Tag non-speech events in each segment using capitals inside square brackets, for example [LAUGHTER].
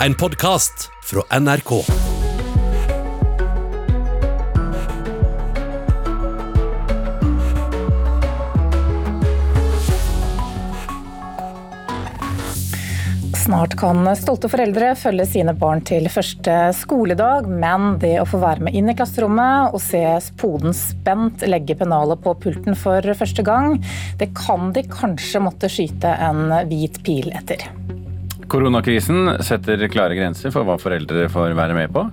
En podkast fra NRK. Snart kan stolte foreldre følge sine barn til første skoledag, men det å få være med inn i klasserommet og se poden spent legge pennalet på pulten for første gang, det kan de kanskje måtte skyte en hvit pil etter. Koronakrisen setter klare grenser for hva foreldre får være med på.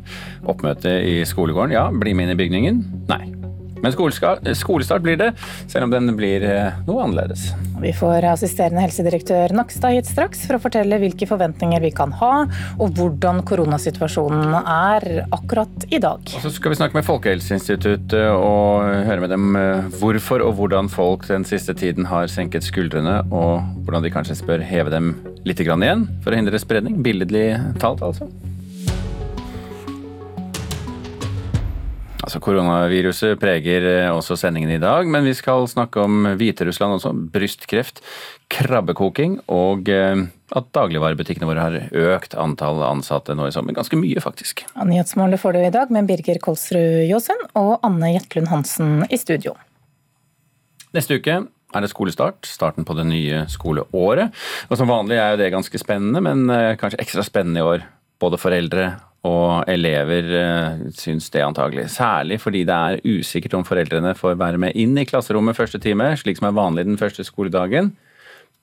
Oppmøte i skolegården, ja. Bli med inn i bygningen? Nei. Men skolestart blir det, selv om den blir eh, noe annerledes. Vi får assisterende helsedirektør Nakstad hit straks for å fortelle hvilke forventninger vi kan ha, og hvordan koronasituasjonen er akkurat i dag. Og så skal vi snakke med Folkehelseinstituttet og høre med dem eh, hvorfor og hvordan folk den siste tiden har senket skuldrene, og hvordan de kanskje spør heve dem litt igjen for å hindre spredning. Billedlig talt, altså. Altså, Koronaviruset preger eh, også sendingen i dag, men vi skal snakke om Hviterussland også. Brystkreft, krabbekoking og eh, at dagligvarebutikkene våre har økt antall ansatte nå i sommer. Ganske mye, faktisk. Ja, Nyhetsmålet får du i dag med Birger Kolsrud Jåsen og Anne Jetlund Hansen i studio. Neste uke er det skolestart, starten på det nye skoleåret. Og Som vanlig er jo det ganske spennende, men eh, kanskje ekstra spennende i år. Både foreldre og elever eh, syns det antagelig. Særlig fordi det er usikkert om foreldrene får være med inn i klasserommet første time, slik som er vanlig den første skoledagen.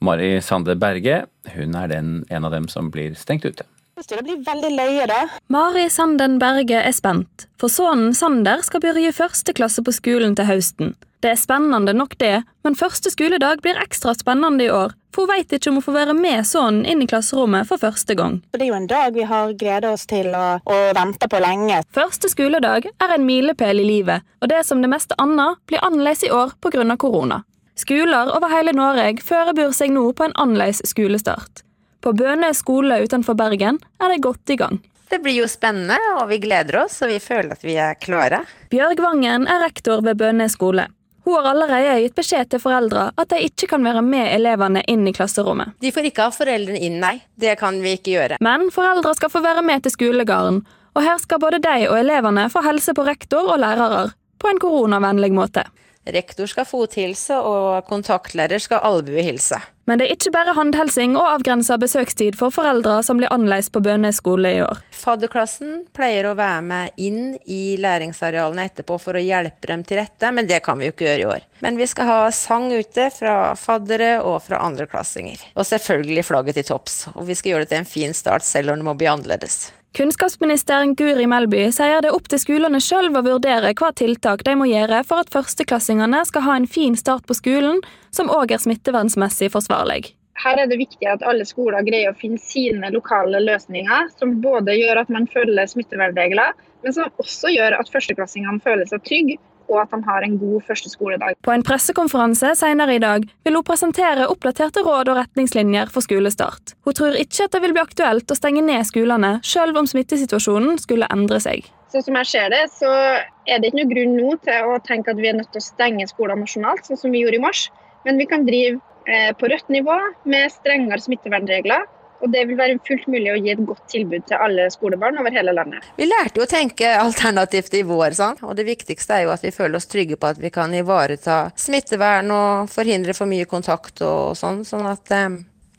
Mari Sande Berge hun er den, en av dem som blir stengt ute. Det blir veldig løye, da. Mari Sanden Berge er spent, for sønnen Sander skal begynne første klasse på skolen til høsten. Det er spennende nok det, men første skoledag blir ekstra spennende i år, for hun vet ikke om hun får være med sånn inn i klasserommet for første gang. Det er jo en dag vi har gleda oss til og, og venta på lenge. Første skoledag er en milepæl i livet, og det som det meste annet blir annerledes i år pga. korona. Skoler over hele Norge forbereder seg nå på en annerledes skolestart. På Bøne skole utenfor Bergen er det godt i gang. Det blir jo spennende, og vi gleder oss, og vi føler at vi er klare. Bjørg Vangen er rektor ved Bøne skole. Hun har allerede gitt beskjed til foreldre at de ikke kan være med elevene inn i klasserommet. De får ikke ha foreldrene inn, nei. Det kan vi ikke gjøre. Men foreldre skal få være med til skolegården, og her skal både de og elevene få helse på rektor og lærere, på en koronavennlig måte. Rektor skal fothilse, og kontaktlærer skal albuehilse. Men det er ikke bare håndhelsing og avgrensa besøkstid for foreldre som blir annerledes på Bønes skole i år. Fadderklassen pleier å være med inn i læringsarealene etterpå for å hjelpe dem til rette, men det kan vi jo ikke gjøre i år. Men vi skal ha sang ute fra faddere og fra andreklassinger. Og selvfølgelig flagget til topps. Og vi skal gjøre det til en fin start, selv om det må bli annerledes. Kunnskapsministeren Guri Melby sier det er opp til skolene sjøl å vurdere hva tiltak de må gjøre for at førsteklassingene skal ha en fin start på skolen, som òg er smittevernsmessig forsvarlig. Her er det viktig at alle skoler greier å finne sine lokale løsninger, som både gjør at man følger smittevernregler, men som også gjør at førsteklassingene føler seg trygge og at han har en god første skoledag. På en pressekonferanse senere i dag vil hun presentere oppdaterte råd og retningslinjer for skolestart. Hun tror ikke at det vil bli aktuelt å stenge ned skolene, selv om smittesituasjonen skulle endre seg. Sånn som jeg ser det, så er det ikke noe grunn nå til å tenke at vi er nødt til å stenge skoler nasjonalt, sånn som vi gjorde i mars. Men vi kan drive eh, på rødt nivå med strengere smittevernregler og det vil være fullt mulig å gi et godt tilbud til alle skolebarn over hele landet. Vi lærte jo å tenke alternativt i vår, sånn. og det viktigste er jo at vi føler oss trygge på at vi kan ivareta smittevern og forhindre for mye kontakt og sånn. Sånn at eh,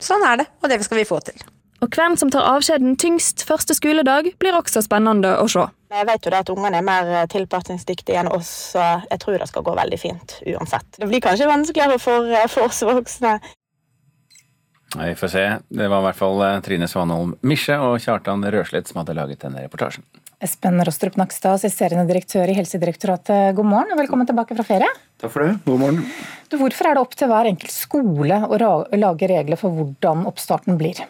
sånn er det, og det skal vi få til. Og hvem som tar avskjeden tyngst første skoledag, blir også spennende å se. Jeg vet jo det at ungene er mer eh, tilpasningsdyktige enn oss, så jeg tror det skal gå veldig fint uansett. Det blir kanskje vanskeligere for, eh, for oss voksne vi får se. Det var i hvert fall eh, Trine Svanholm Misje og Kjartan Røslett som hadde laget denne reportasjen. Espen Rostrup Nakstad, assisterende direktør i Helsedirektoratet, god morgen og velkommen tilbake fra ferie. Takk for det. God morgen. Du, hvorfor er det opp til hver enkelt skole å lage regler for hvordan oppstarten blir?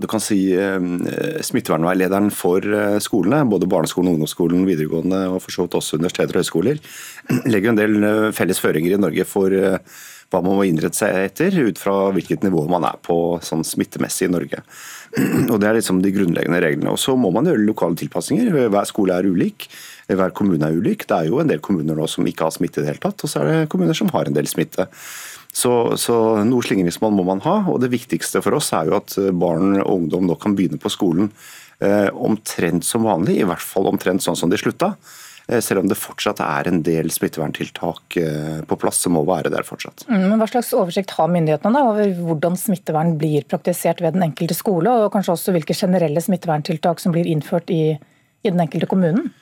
Du kan si eh, Smittevernveilederen for eh, skolene, både barneskolen, ungdomsskolen, videregående og for så vidt også universiteter og høyskoler, [CLEARS THROAT] legger en del felles føringer i Norge for hva man må innrette seg etter, ut fra hvilket nivå man er på sånn smittemessig i Norge. [CLEARS THROAT] Og Det er liksom de grunnleggende reglene. Og Så må man gjøre lokale tilpasninger. Hver skole er ulik. Hver kommune er ulik. Det er jo en del kommuner nå som ikke har smitte i det hele tatt, og så er det kommuner som har en del smitte. Så, så noe slingringsmonn må man ha, og det viktigste for oss er jo at barn og ungdom nå kan begynne på skolen eh, omtrent som vanlig, i hvert fall omtrent sånn som de slutta. Eh, selv om det fortsatt er en del smitteverntiltak eh, på plass, som må være der fortsatt. Mm, men Hva slags oversikt har myndighetene da, over hvordan smittevern blir praktisert ved den enkelte skole, og kanskje også hvilke generelle smitteverntiltak som blir innført i, i den enkelte kommunen?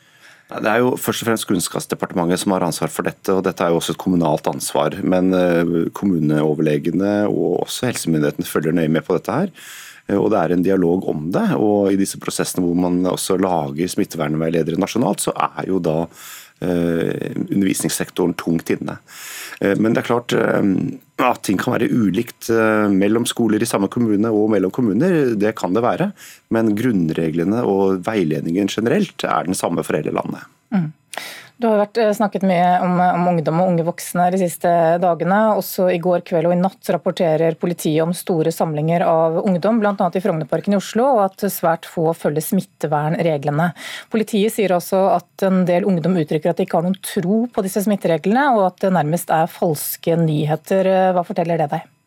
Det er jo først og fremst Kunnskapsdepartementet som har ansvar for dette, og dette er jo også et kommunalt ansvar. Men eh, kommuneoverlegene og også helsemyndighetene følger nøye med på dette her. Eh, og Det er en dialog om det. og I disse prosessene hvor man også lager smittevernveiledere nasjonalt, så er jo da eh, undervisningssektoren tungt inne. Eh, men det er klart at ting kan være ulikt mellom skoler i samme kommune og mellom kommuner. Det kan det være. Men grunnreglene og veiledningen generelt er den samme for hele landet. Mm. Du har vært eh, snakket mye om, om, ungdom og unge voksne de siste dagene. Også i går kveld og i natt rapporterer politiet om store samlinger av ungdom, bl.a. i Frognerparken i Oslo, og at svært få følger smittevernreglene. Politiet sier også at en del ungdom uttrykker at de ikke har noen tro på disse smittereglene, og at det nærmest er falske nyheter. Hva forteller det deg?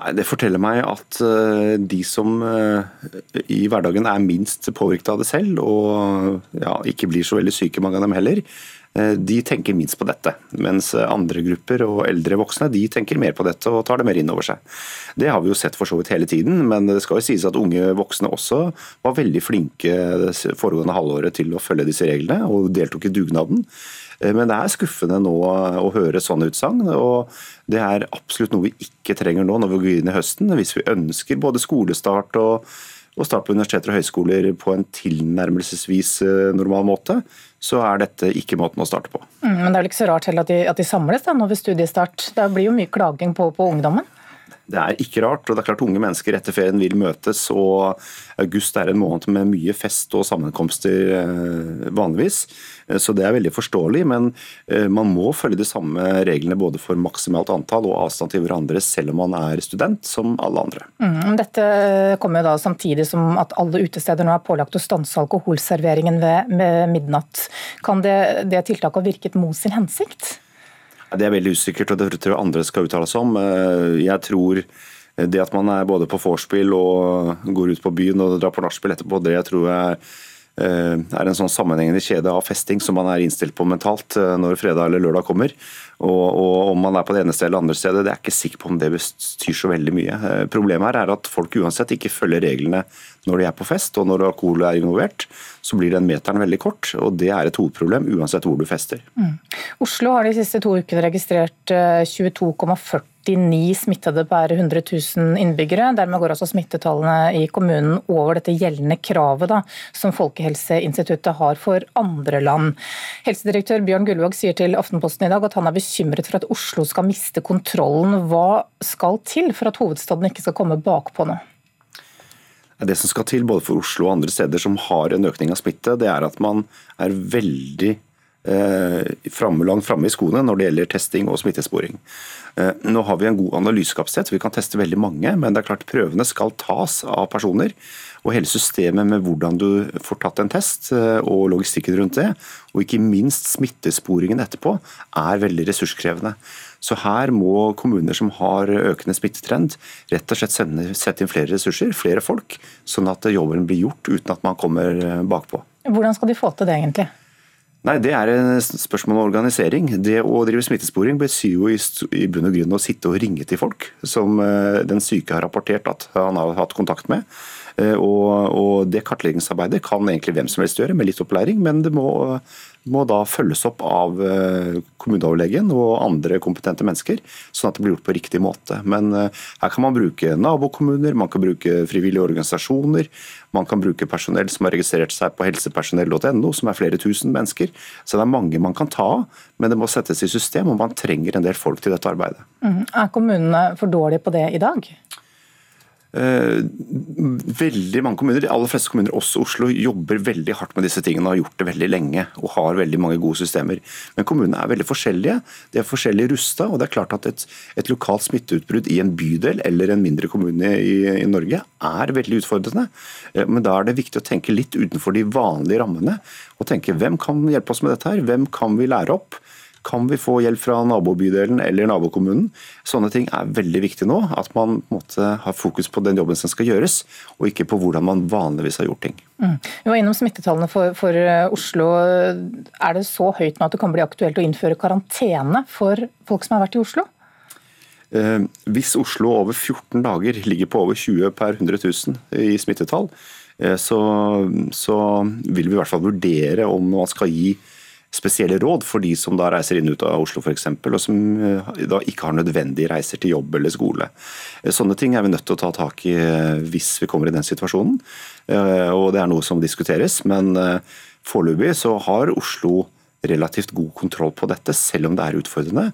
Det forteller meg at eh, de som eh, i hverdagen er minst påvirket av det selv, og ja, ikke blir så veldig syke, mange av dem heller, eh, de tenker minst på dette. Mens andre grupper og eldre voksne de tenker mer på dette og tar det mer inn over seg. Det har vi jo sett for så vidt hele tiden, men det skal jo sies at unge voksne også var veldig flinke det foregående halvåret til å følge disse reglene og deltok i dugnaden. Eh, men det er skuffende nå å høre sånne utsagn. Og det er absolutt noe vi ikke trenger nå når vi går inn i høsten. Hvis vi ønsker både skolestart og, og start på universiteter og høyskoler på en tilnærmelsesvis eh, normal måte, så er dette ikke måten å starte på. Mm, men det er vel ikke så rart heller at de, at de samles da, nå ved studiestart? Det blir jo mye klaging på, på ungdommen? Det er ikke rart. og det er klart Unge mennesker etter ferien vil møtes. og August er en måned med mye fest og sammenkomster eh, vanligvis. Eh, så det er veldig forståelig. Men eh, man må følge de samme reglene både for maksimalt antall og avstand til hverandre, selv om man er student, som alle andre. Mm, dette kommer da samtidig som at alle utesteder nå er pålagt å stanse alkoholserveringen ved, midnatt. Kan det, det tiltaket ha virket mot sin hensikt? Det er veldig usikkert, og det tror jeg andre skal uttale seg om. Eh, jeg tror det at man er både på vorspiel og går ut på byen og drar på nachspiel etterpå, det jeg tror jeg eh, er en sånn sammenhengende kjede av festing som man er innstilt på mentalt eh, når fredag eller lørdag kommer. Og, og Om man er på det ene stedet eller andre stedet, det er jeg ikke sikker på om det bestyr så veldig mye. Problemet her er at folk uansett ikke følger reglene når de er på fest, og når alkohol er involvert, så blir den meteren veldig kort. og Det er et hovedproblem uansett hvor du fester. Mm. Oslo har de siste to ukene registrert 22,49 eh, smittede per 100 000 innbyggere. Dermed går altså smittetallene i kommunen over dette gjeldende kravet da, som Folkehelseinstituttet har for andre land. Helsedirektør Bjørn Gullvåg sier til Aftenposten i dag at han er bekymret for at Oslo skal miste kontrollen. Hva skal til for at hovedstaden ikke skal komme bakpå nå? Det som skal til både for Oslo og andre steder som har en økning av smitte, det er at man er veldig eh, fremme, langt framme i skoene når det gjelder testing og smittesporing. Eh, nå har vi en god analysekapasitet, vi kan teste veldig mange, men det er klart prøvene skal tas av personer. Og hele systemet med hvordan du får tatt en test eh, og logistikken rundt det, og ikke minst smittesporingen etterpå, er veldig ressurskrevende. Så her må kommuner som har økende smittetrend, rett og slett sende, sette inn flere ressurser, flere folk, sånn at jobben blir gjort uten at man kommer eh, bakpå. Hvordan skal de få til det, egentlig? Nei, Det er et spørsmål om organisering. Det å drive smittesporing betyr jo i bunn og grunn å sitte og ringe til folk som eh, den syke har rapportert at han har hatt kontakt med. Eh, og, og Det kartleggingsarbeidet kan egentlig hvem som helst gjøre, med litt opplæring, men det må, må da følges opp av eh, kommuneoverlegen og andre kompetente mennesker, sånn at det blir gjort på riktig måte. Men eh, her kan man bruke nabokommuner, man kan bruke frivillige organisasjoner, man kan bruke personell som har registrert seg på helsepersonell.no, som er flere tusen mennesker. Så det er mange man kan ta av, men det må settes i system, og man trenger en del folk til dette arbeidet. Mm. Er kommunene for dårlige på det i dag? Eh, veldig mange kommuner, de aller fleste kommuner, også Oslo, jobber veldig hardt med disse tingene og har gjort det veldig lenge og har veldig mange gode systemer. Men kommunene er veldig forskjellige. De er forskjellig rusta. Og det er klart at et, et lokalt smitteutbrudd i en bydel eller en mindre kommune i, i, Norge er veldig utfordrende. Eh, men da er det viktig å tenke litt utenfor de vanlige rammene. Og tenke hvem kan hjelpe oss med dette her? Hvem kan vi lære opp? Kan vi få hjelp fra nabobydelen eller nabokommunen? Sånne ting er veldig viktig nå. At man måte har fokus på den jobben som skal gjøres, og ikke på hvordan man vanligvis har gjort ting. Mm. Vi var innom smittetallene for, for, Oslo. Er det så høyt nå at det kan bli aktuelt å innføre karantene for folk som har vært i Oslo? Eh, hvis Oslo over 14 dager ligger på over 20 per 100 000 i smittetall, eh, så, så vil vi i hvert fall vurdere om man skal gi spesielle råd for de som da reiser inn ut av Oslo f.eks., og som eh, da ikke har nødvendige reiser til jobb eller skole. Sånne ting er vi nødt til å ta tak i hvis vi kommer i den situasjonen. Og det er noe som diskuteres, men foreløpig så har Oslo relativt god kontroll på dette, selv om det er utfordrende.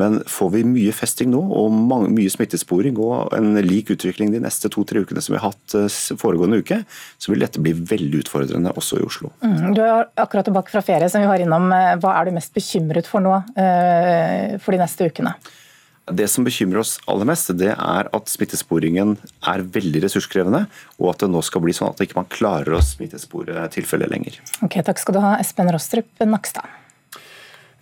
Men får vi mye festing nå, og mange, mye smittesporing og en lik utvikling de neste to-tre ukene som vi har hatt eh, foregående uke, så vil dette bli veldig utfordrende også i Oslo. Mm, du er akkurat tilbake fra ferie, som vi var innom. Eh, hva er du mest bekymret for nå uh, for de neste ukene? Det som bekymrer oss aller mest, det er at smittesporingen er veldig ressurskrevende, og at det nå skal bli sånn at man ikke klarer å smittespore tilfellet lenger. Ok, Takk skal du ha, Espen Rostrup Nakstad.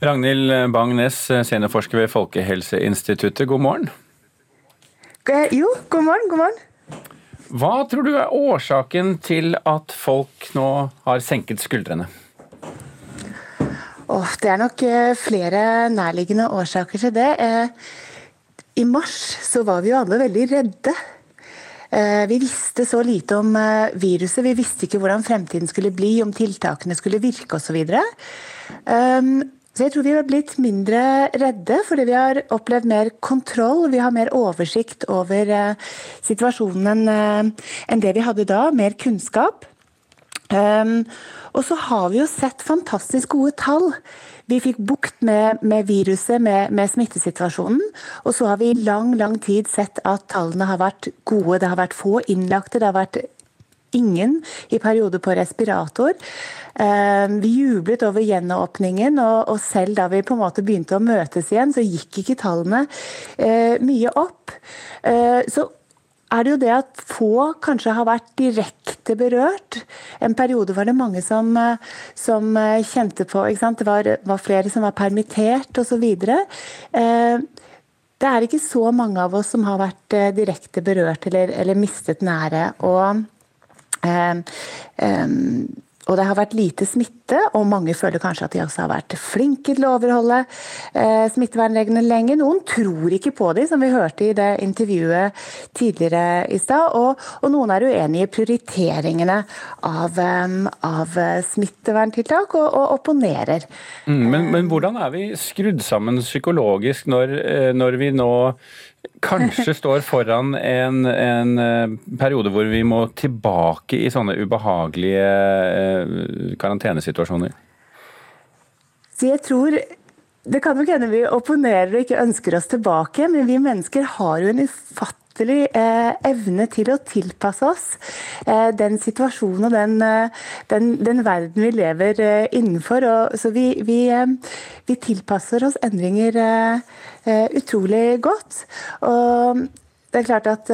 Ragnhild Bang-Næss, seniorforsker ved Folkehelseinstituttet, god morgen. Jo, god morgen, god morgen. Hva tror du er årsaken til at folk nå har senket skuldrene? Oh, det er nok eh, flere nærliggende årsaker til det. Eh, I mars så var vi jo alle veldig redde. Eh, vi visste så lite om viruset, vi visste ikke hvordan fremtiden skulle bli, om tiltakene skulle virke osv. Så jeg tror vi har blitt mindre redde fordi vi har opplevd mer kontroll. Vi har mer oversikt over uh, situasjonen uh, enn det vi hadde da. Mer kunnskap. Um, og så har vi jo sett fantastisk gode tall. Vi fikk bukt med, med viruset, med, med, smittesituasjonen. Og så har vi i lang, lang tid sett at tallene har vært gode. Det har vært få innlagte, det har vært ingen i perioder på respirator. Eh, vi jublet over gjenåpningen, og selv da vi på en måte begynte å møtes igjen, så gikk ikke tallene eh, mye opp. Eh, så er det jo det at få kanskje har vært direkte berørt. En periode var det mange som, som kjente på Det var, var, flere som var permittert osv. Det er ikke så mange av oss som har vært direkte berørt eller, eller mistet nære. og og det har vært lite smitte, og mange føler kanskje at de også har vært flinke til å overholde eh, smittevernreglene lenge. Noen tror ikke på dem, som vi hørte i det intervjuet tidligere i stad. Og, og, noen er uenige i prioriteringene av, um, av smitteverntiltak, og, og opponerer. Mm, men, men, hvordan er vi skrudd sammen psykologisk når, eh, når vi nå kanskje står foran en, en, eh, periode hvor vi må tilbake i sånne ubehagelige eh, karantenesituasjoner? Så jeg tror Det kan nok hende vi opponerer og ikke ønsker oss tilbake, men vi mennesker har jo en ufattelig eh, evne til å tilpasse oss eh, den situasjonen og den, eh, den, den verden vi lever innenfor. Og, så vi, vi, vi, tilpasser oss endringer utrolig godt. Og det er klart at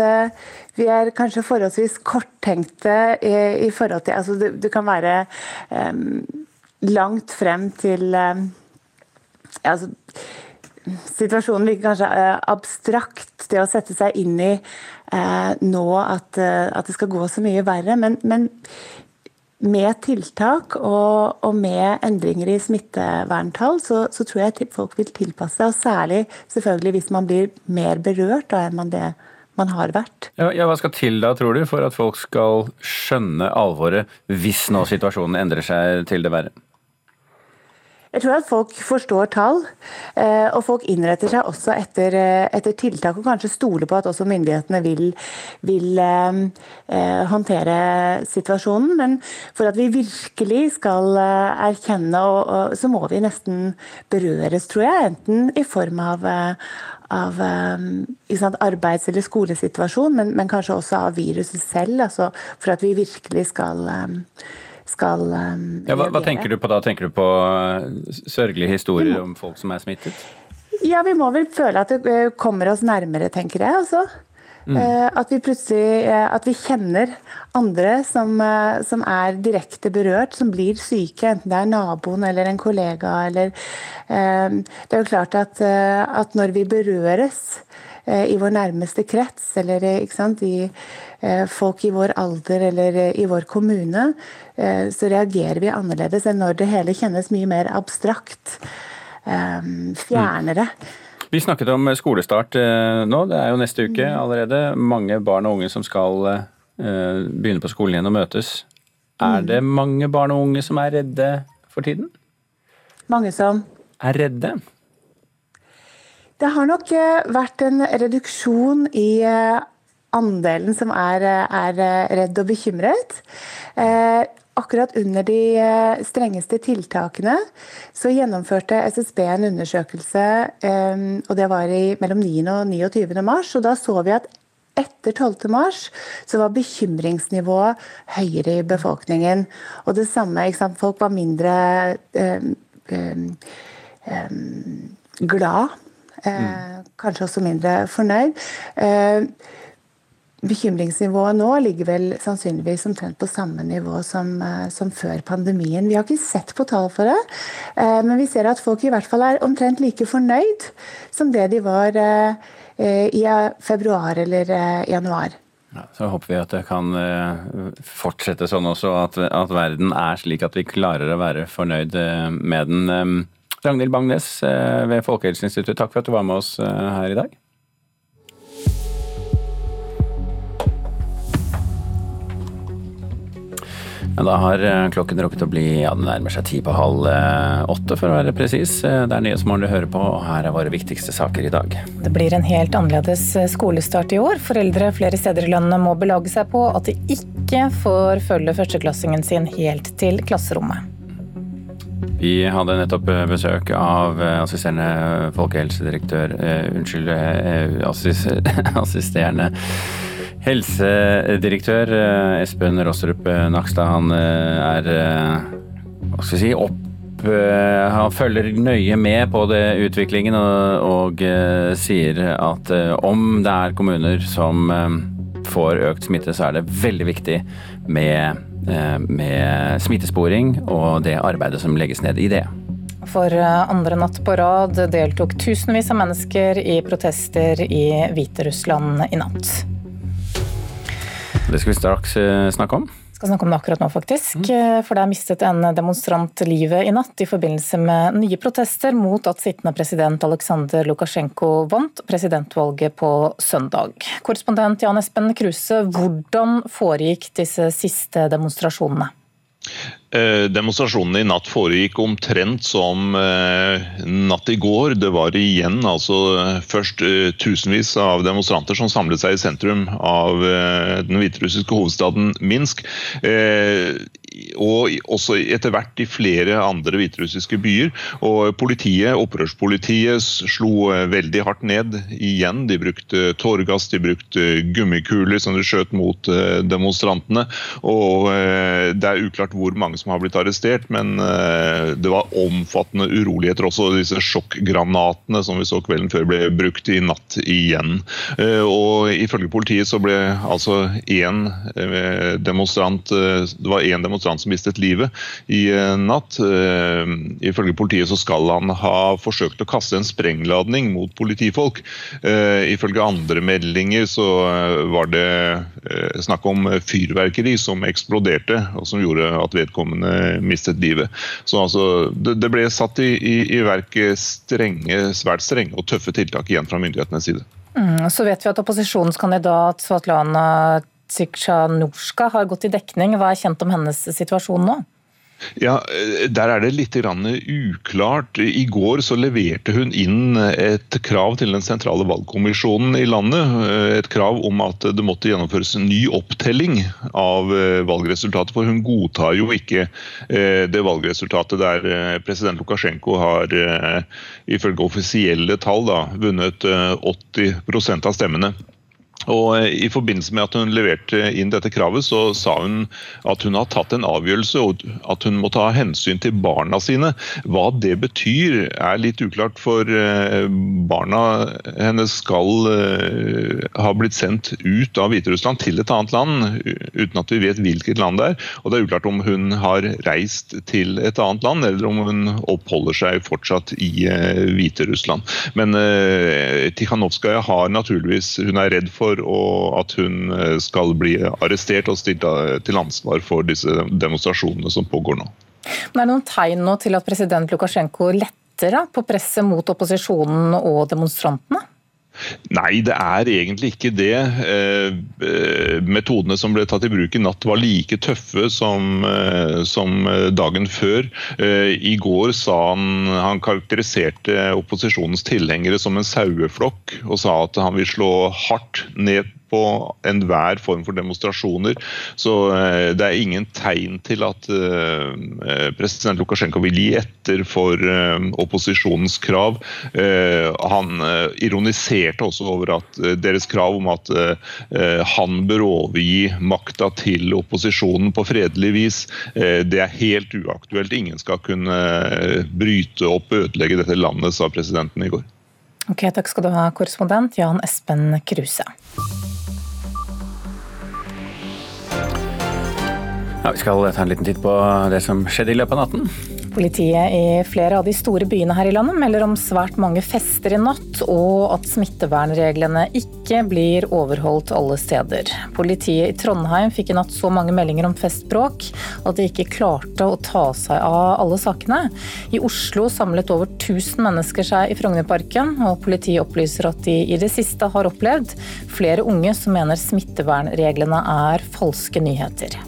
vi er kanskje forholdsvis korttenkte i, i forhold til altså det, det kan være langt frem til altså, situasjonen virker kanskje eh, abstrakt, det å sette seg inn i uh, nå at, eh, at, det skal gå så mye verre. Men, men med tiltak og, og, med endringer i smitteverntall, så, så, tror jeg folk vil tilpasse seg. Og særlig selvfølgelig hvis man blir mer berørt da, enn man det man har vært. Ja, ja, Hva skal til da, tror du, for at folk skal skjønne alvoret hvis nå situasjonen endrer seg til det verre? Jeg tror at folk forstår tall, eh, og folk innretter seg også etter, eh, etter tiltak. Og kanskje stoler på at også myndighetene vil, vil eh, eh, håndtere situasjonen. Men for at vi virkelig skal erkjenne, og, og, så må vi nesten berøres, tror jeg. Enten i form av, av sant, arbeids- eller skolesituasjon, men, men, kanskje også av viruset selv. Altså for at vi virkelig skal skal um, ja, hva, hva, tenker du på da? Tenker du på uh, sørgelige historier om folk som er smittet? Ja, vi må vel føle at det uh, kommer oss nærmere, tenker jeg. også. Mm. At vi plutselig eh, at vi kjenner andre som, eh, som er direkte berørt, som blir syke, enten det er naboen eller en kollega. Eller, eh, det er jo klart at, eh, at når vi berøres eh, i vår nærmeste krets, eller eh, i eh, folk i vår alder eller eh, i vår kommune, eh, så reagerer vi annerledes enn når det hele kjennes mye mer abstrakt. eh, Fjernere. Vi snakket om skolestart eh, nå, det er jo neste uke allerede. Mange barn og unge som skal eh, begynne på skolen igjen og møtes. Er det mange barn og unge som er redde for tiden? Mange som Er redde? Det har nok eh, vært en reduksjon i eh, andelen som er, eh, er redd og bekymret. Akkurat under de strengeste tiltakene så gjennomførte SSB en undersøkelse, og det var i mellom 9. og 29. mars. og Da så vi at etter 12. mars så var bekymringsnivået høyere i befolkningen. Og det samme, folk var mindre um, um, um, glad. Eh, Kanskje også mindre fornøyd. Eh, Bekymringsnivået nå ligger vel sannsynligvis omtrent på samme nivå som, eh, som før pandemien. Vi har ikke sett på tall for det, eh, men vi ser at folk i hvert fall er omtrent like fornøyd som det de var i februar eller januar. Ja, så håper vi at det kan fortsette sånn også, at, at verden er slik at vi klarer å være fornøyd med den. Ragnhild Bangnes eh, ved Folkehelseinstituttet, takk for at du var med oss eh, her i dag. Ja, da har eh, klokken rukket å bli ja, det nærmer seg ti på halv åtte, for å være presis. Det er Nyhetsmorgen du hører på, og her er våre viktigste saker i dag. Det blir en helt annerledes skolestart i år. Foreldre flere steder i landet må belage seg på at de ikke får følge førsteklassingen sin helt til klasserommet. Vi hadde nettopp besøk av eh, assisterende folkehelsedirektør eh, Unnskyld, eh, assis, [LAUGHS] assisterende helsedirektør eh, Espen Rostrup eh, Nakstad. Han eh, er eh, hva skal vi si, opp eh, han følger nøye med på det utviklingen og, og eh, sier at eh, om det er kommuner som eh, får økt smitte, så er det veldig viktig med, eh, med smittesporing og det arbeidet som legges ned i det. For eh, andre natt på rad deltok tusenvis av mennesker i protester i Hviterussland i natt. Det skal vi straks eh, snakke om. Skal snakke om det akkurat nå, faktisk. Mm. For der mistet en demonstrant livet i natt i forbindelse med nye protester mot at sittende president Aleksandr Lukasjenko vant presidentvalget på søndag. Korrespondent Jan Espen Kruse, hvordan foregikk disse siste demonstrasjonene? Eh, Demonstrasjonene i natt foregikk omtrent som eh, natt i går. Det var igjen altså først eh, tusenvis av demonstranter som samlet seg i sentrum av den hviterussiske hovedstaden Minsk. Eh, og også etter hvert i flere andre hviterussiske byer. Og politiet, opprørspolitiet slo eh, veldig hardt ned igjen. De brukte tåregass, de brukte gummikuler som de skjøt mot eh, demonstrantene. Og eh, det er uklart hvor mange som har blitt arrestert, men eh, det var omfattende uroligheter også. Disse sjokkgranatene som vi så kvelden før ble brukt i natt igjen. Eh, Og ifølge politiet så ble altså én eh, demonstrant eh, Det var én demonstrant som mistet livet i eh, natt. Eh, Ifølge politiet så skal han ha forsøkt å kaste en sprengladning mot politifolk. Eh, Ifølge andre meldinger så var det snakk om fyrverkeri som eksploderte, og som gjorde at vedkommende mistet livet. Så altså, det, ble satt i, i, i verk strenge, svært strenge og tøffe tiltak igjen fra myndighetenes side. Mm, Så vet vi at opposisjonskandidat Svetlana Tsikhanouska har gått i dekning. Hva er kjent om hennes situasjon nå? Ja, eh, Der er det litt uklart. I går så leverte hun inn et krav til den sentrale valgkommisjonen i landet. eh, Et krav om at det måtte gjennomføres en ny opptelling av eh, valgresultatet. For hun godtar jo ikke det valgresultatet der president Lukasjenko har ifølge offisielle tall da, vunnet eh, 80% av stemmene. Og I forbindelse med at hun leverte inn dette kravet, så sa hun at hun har tatt en avgjørelse og at hun må ta hensyn til barna sine. Hva det betyr er litt uklart, for eh, barna hennes skal eh, ha blitt sendt ut av Hviterussland til et annet land, uten at vi vet hvilket land det er. Og det er uklart om hun har reist til et annet land, eller om hun oppholder seg fortsatt i eh, Hviterussland. Men Tikhanovskaja har naturligvis Hun er redd for for at hun eh, skal bli arrestert og stilt til ansvar for disse demonstrasjonene som pågår nå. Men er det noen tegn nå til at president Lukasjenko letter på presset mot opposisjonen og demonstrantene? Nei, det er egentlig ikke det. Eh, metodene som ble tatt i bruk i natt var like tøffe som, som dagen før. I går sa han han karakteriserte opposisjonens tilhengere som en saueflokk, og sa at han vil slå hardt ned på enhver form for demonstrasjoner. Så eh, det er ingen tegn til at eh, eh, president Lukasjenko vil gi etter for opposisjonens krav. Han ironiserte også over at deres krav om at han bør overgi makta til opposisjonen på fredelig vis, det er helt uaktuelt. Ingen skal kunne bryte opp og ødelegge dette landet, sa presidenten i går. Ok, Takk skal du ha, korrespondent Jan Espen Kruse. Ja, Vi skal ta en liten titt på det som skjedde i løpet av natten. Politiet i flere av de store byene her i landet melder om svært mange fester i natt, og at smittevernreglene ikke blir overholdt alle steder. Politiet i Trondheim fikk i natt så mange meldinger om festbråk at de ikke klarte å ta seg av alle sakene. I Oslo samlet over 1000 mennesker seg i Frognerparken, og politiet opplyser at de i det siste har opplevd flere unge som mener smittevernreglene er falske nyheter.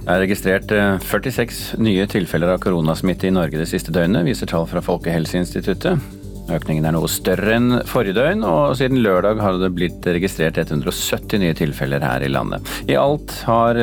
Det er registrert 46 eh, nye tilfeller av koronasmitte i Norge det siste døgnet, viser tall fra Folkehelseinstituttet. Økningen er noe større enn forrige døgn, og siden lørdag har det blitt registrert 170 nye tilfeller her i landet. I alt har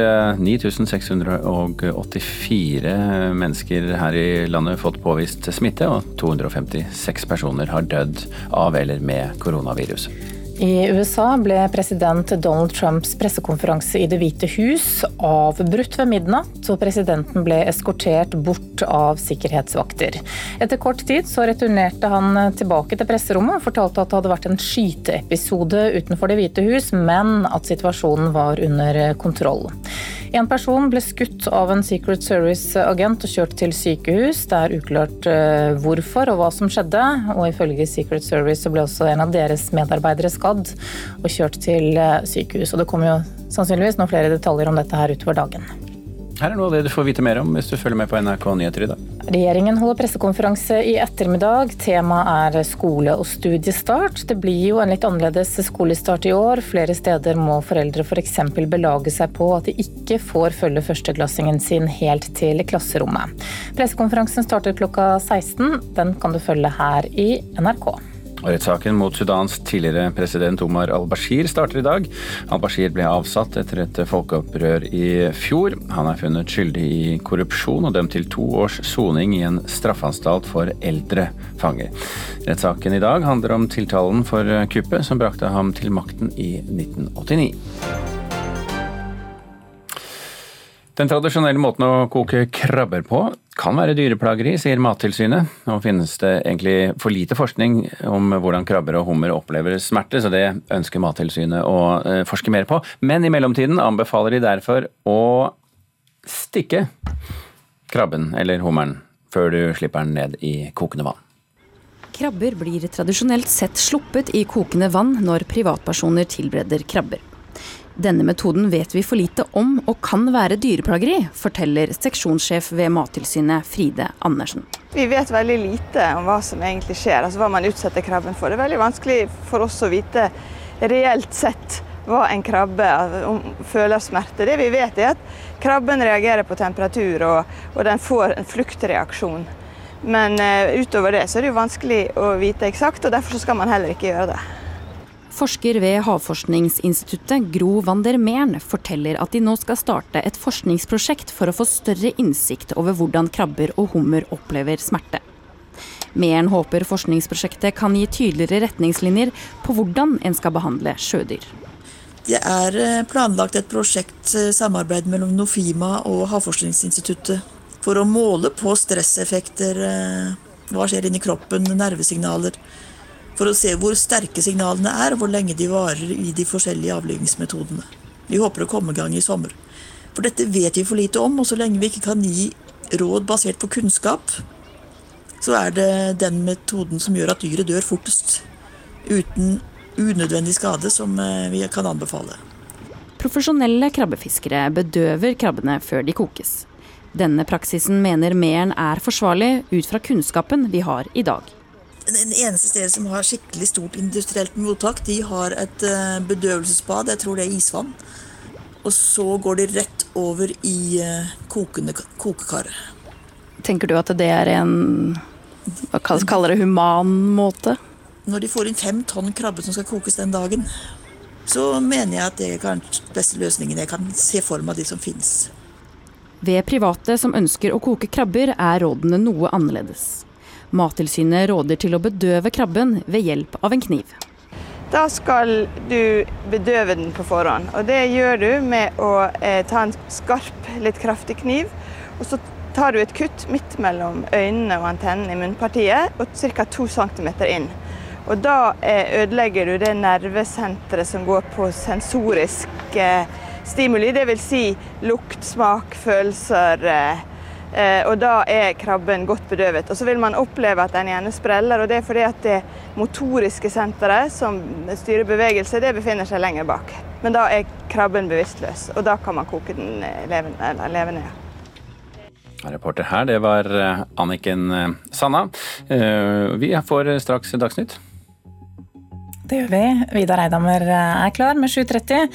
9684 eh, mennesker her i landet fått påvist smitte, og 256 personer har dødd av eller med koronaviruset. I USA ble president Donald Trumps pressekonferanse i Det hvite hus avbrutt ved midnatt, og presidenten ble eskortert bort av sikkerhetsvakter. Etter kort tid så returnerte han tilbake til presserommet og fortalte at det hadde vært en skyteepisode utenfor Det hvite hus, men at situasjonen var under kontroll. En person ble skutt av en Secret Service-agent og kjørt til sykehus. Det er uklart eh, hvorfor og hva som skjedde, og ifølge Secret Service så ble også en av deres medarbeidere skadd og kjørt til eh, sykehus. Og det kommer jo sannsynligvis noen flere detaljer om dette her utover dagen. Her er noe av det du får vite mer om hvis du følger med på NRK Nyheter i dag. Regjeringen holder pressekonferanse i ettermiddag. Temaet er skole og studiestart. Det blir jo en litt annerledes skolestart i år. Flere steder må foreldre f.eks. For belage seg på at de ikke får følge førsteklassingen sin helt til klasserommet. Pressekonferansen starter klokka 16. Den kan du følge her i NRK. Rettssaken mot Sudans tidligere president Omar al-Bashir starter i dag. Al-Bashir ble avsatt etter et folkeopprør i fjor. Han er funnet skyldig i korrupsjon og dømt til to års soning i en straffanstalt for eldre fanger. Rettssaken i dag handler om tiltalen for kuppet som brakte ham til makten i 1989. Den tradisjonelle måten å koke krabber på kan være dyreplageri, sier Mattilsynet. Nå finnes det egentlig for lite forskning om hvordan krabber og hummer opplever smerte, så det ønsker Mattilsynet å eh, forske mer på. Men i mellomtiden anbefaler de derfor å stikke krabben eller hummeren før du slipper den ned i kokende vann. Krabber blir tradisjonelt sett sluppet i kokende vann når privatpersoner tilbereder krabber. Denne metoden vet vi for lite om og kan være dyreplageri, forteller seksjonssjef ved Mattilsynet Fride Andersen. Vi vet veldig lite om hva som egentlig skjer, altså hva man utsetter krabben for. Det er veldig vanskelig for oss å vite reelt sett hva en krabbe føler smerte. Det vi vet er at krabben reagerer på temperatur, og, og den får en fluktreaksjon. Men uh, utover det så er det jo vanskelig å vite eksakt, og derfor skal man heller ikke gjøre det. Forsker ved Havforskningsinstituttet, Gro van Mern, forteller at de nå skal starte et forskningsprosjekt for å få større innsikt over hvordan krabber og hummer opplever smerte. Mern håper forskningsprosjektet kan gi tydeligere retningslinjer på hvordan en skal behandle sjødyr. Det er eh, planlagt et prosjekt eh, samarbeid mellom Nofima og Havforskningsinstituttet for å måle på stresseffekter, hva skjer inni kroppen, nervesignaler. For å se hvor sterke signalene er, og hvor lenge de varer i de forskjellige avlivningsmetodene. Vi håper å komme i gang i sommer. For dette vet vi for lite om, og så lenge vi ikke kan gi råd basert på kunnskap, så er det den metoden som gjør at dyret dør fortest. Uten unødvendig skade, som eh, vi kan anbefale. Profesjonelle krabbefiskere bedøver krabbene før de kokes. Denne praksisen mener Meren er forsvarlig ut fra kunnskapen vi har i dag. Den eneste stedet som har skikkelig stort industrielt mottak, de har et eh, bedøvelsesbad, jeg tror det er isvann. Og så går de rett over i eh, kokende kokekar. Tenker du at det er en hva kaller det human måte? Når de får inn fem tonn krabbe som skal kokes den dagen, så mener jeg at det er kanskje den beste løsningen jeg kan se for meg av de som finnes. Ved private som ønsker å koke krabber, er rådene noe annerledes. Mattilsynet råder til å bedøve krabben ved hjelp av en kniv. Da skal du bedøve den på forhånd. og Det gjør du med å eh, ta en skarp, litt kraftig kniv. og Så tar du et kutt midt mellom øynene og antennen i munnpartiet og ca. 2 cm inn. Og Da eh, ødelegger du det nervesenteret som går på sensorisk eh, stimuli, dvs. Si lukt, smak, følelser. Eh, og da er krabben godt bedøvet. Og så vil man oppleve at den gjerne spreller, og det er fordi at det motoriske senteret som styrer bevegelse, det befinner seg lenger bak. Men da er krabben bevisstløs, og da kan man koke den eh, levende. levende ja. Reporter her, det var eh, Anniken Sanna. Vi får straks Dagsnytt. Det gjør vi. Vidar Eidhammer eh, er klar med 7.30.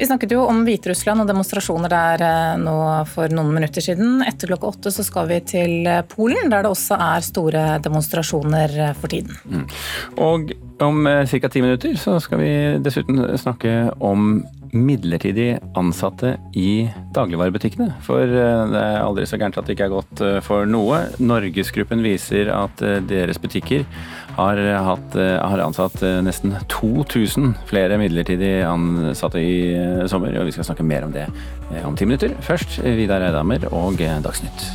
Vi snakket jo om Hviterussland og demonstrasjoner der eh, nå for noen minutter siden. Etter klokka åtte så skal vi til eh, Polen, der det også er store demonstrasjoner for tiden. Mm. Og om ca. ti minutter så skal vi dessuten snakke om midlertidig ansatte i dagligvarebutikkene. For det er aldri så gærent at det ikke er godt for noe. Norgesgruppen viser at deres butikker har, hatt, har ansatt nesten 2000 flere midlertidig ansatte i sommer. Og vi skal snakke mer om det om ti minutter. Først Vidar Eidhammer og Dagsnytt.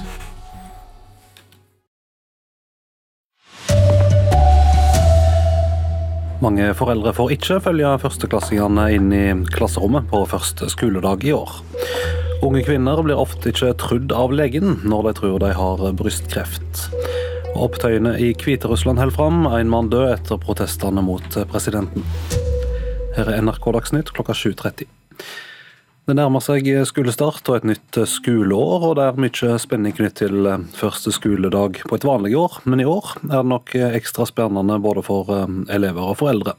Mange foreldre får ikke følge førsteklassingene inn i klasserommet på første skoledag i år. Unge kvinner blir ofte ikke trudd av legen når de tror de har brystkreft. Opptøyene i Hviterussland holder fram, en mann død etter protestene mot presidenten. Her er NRK Dagsnytt klokka 7.30. Det nærmer seg skolestart og et nytt skoleår, og det er mye spenning knyttet til første skoledag på et vanlig år. Men i år er det nok ekstra spennende både for eh, elever og foreldre.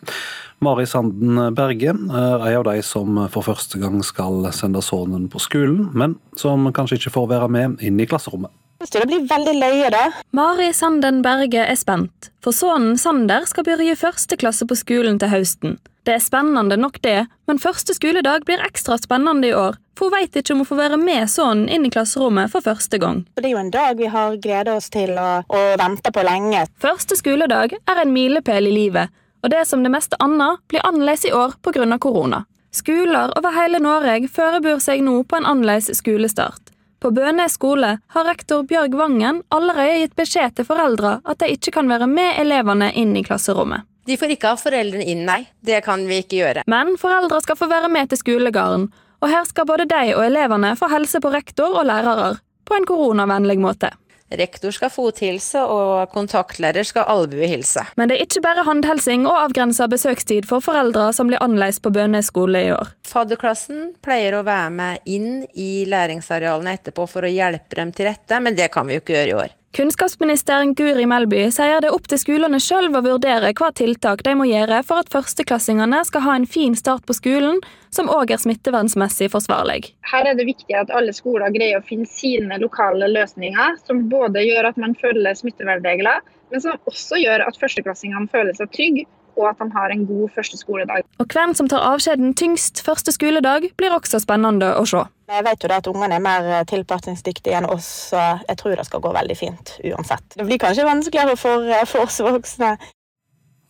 Mari Sanden Berge er en av de som for første gang skal sende sønnen på skolen, men som kanskje ikke får være med inn i klasserommet. Det blir veldig løye, da. Mari Sanden Berge er spent, for sønnen Sander skal begynne i første klasse på skolen til høsten. Det er spennende nok det, men første skoledag blir ekstra spennende i år, for hun vet ikke om hun får være med sønnen inn i klasserommet for første gang. Det er jo en dag vi har gledet oss til og, og venta på lenge. Første skoledag er en milepæl i livet, og det som det meste annet blir annerledes i år pga. korona. Skoler over hele Norge forbereder seg nå på en annerledes skolestart. På Bønes skole har rektor Bjørg Vangen allerede gitt beskjed til foreldre at de ikke kan være med elevene inn i klasserommet. De får ikke ha foreldrene inn, nei. Det kan vi ikke gjøre. Men foreldre skal få være med til skolegarden, og her skal både de og elevene få helse på rektor og lærere, på en koronavennlig måte. Rektor skal fothilse, og kontaktlærer skal albuehilse. Men det er ikke bare håndhelsing og avgrensa besøkstid for foreldre som blir annerledes på Bønes skole i år. Fadderklassen pleier å være med inn i læringsarealene etterpå for å hjelpe dem til rette, men det kan vi jo ikke gjøre i år. Kunnskapsministeren Guri Melby sier det er opp til skolene sjøl å vurdere hva tiltak de må gjøre for at førsteklassingene skal ha en fin start på skolen, som òg er smittevernsmessig forsvarlig. Her er det viktig at alle skoler greier å finne sine lokale løsninger, som både gjør at man følger smittevernregler, men som også gjør at førsteklassingene føler seg trygge og at han har en god første skoledag. Og Hvem som tar avskjeden tyngst første skoledag, blir også spennende å se. Jeg vet jo at ungene er mer eh, tilpasningsdyktige enn oss, så jeg tror det skal gå veldig fint uansett. Det blir kanskje vanskeligere for, eh, for oss voksne.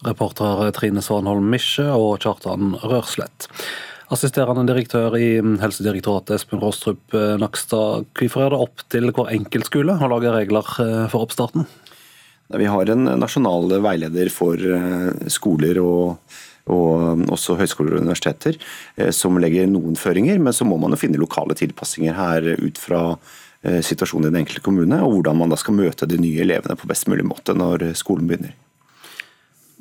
Reportere Trine Svanholm Misje og Kjartan Rørslett. Assisterende direktør i Helsedirektoratet Espen Råstrup Nakstad, hvorfor er det opp til hver enkelt skole å lage regler for oppstarten? Vi har en nasjonal veileder for skoler og og også høyskoler og universiteter, som legger noen føringer. Men så må man jo finne lokale tilpassinger her ut fra situasjonen i den enkelte kommune, og hvordan man da skal møte de nye elevene på best mulig måte når skolen begynner.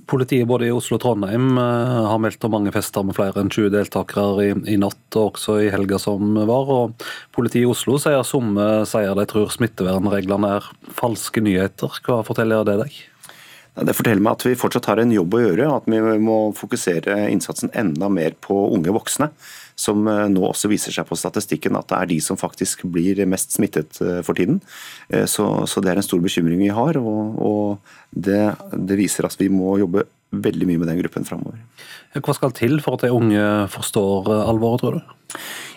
Politiet både i Oslo og Trondheim eh, har meldt om mange fester med flere enn 20 deltakere i, i natt, og også i helga som var. og Politiet i Oslo sier somme sier de tror smittevernreglene er falske nyheter. Hva forteller det deg? Det forteller meg at vi fortsatt har en jobb å gjøre, og at vi må fokusere innsatsen enda mer på unge voksne som eh, nå også viser seg på statistikken at det er de som faktisk blir mest smittet eh, for tiden. Eh, så, så det er en stor bekymring vi har, og, og det, det, viser at vi må jobbe veldig mye med den gruppen framover. Hva skal til for at de unge forstår alvoret, tror du?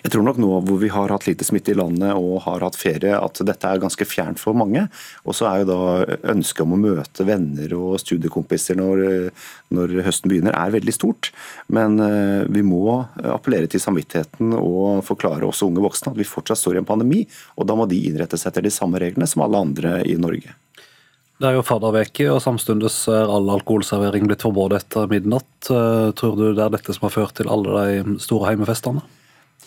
Jeg tror nok nå hvor vi har hatt lite smitte i landet og har hatt ferie, at dette er ganske fjernt for mange. Og så er jo da ønsket om å møte venner og studiekompiser når, når høsten begynner, er veldig stort. Men eh, vi må appellere til samvittigheten og forklare også unge voksne at vi fortsatt står i en pandemi, og da må de innrette seg etter de samme reglene som alle andre i Norge. Det er jo fadderveke, og samtidig er all alkoholservering blitt forbudt etter midnatt. Eh, tror du det er dette som har ført til alle de store heimefestene?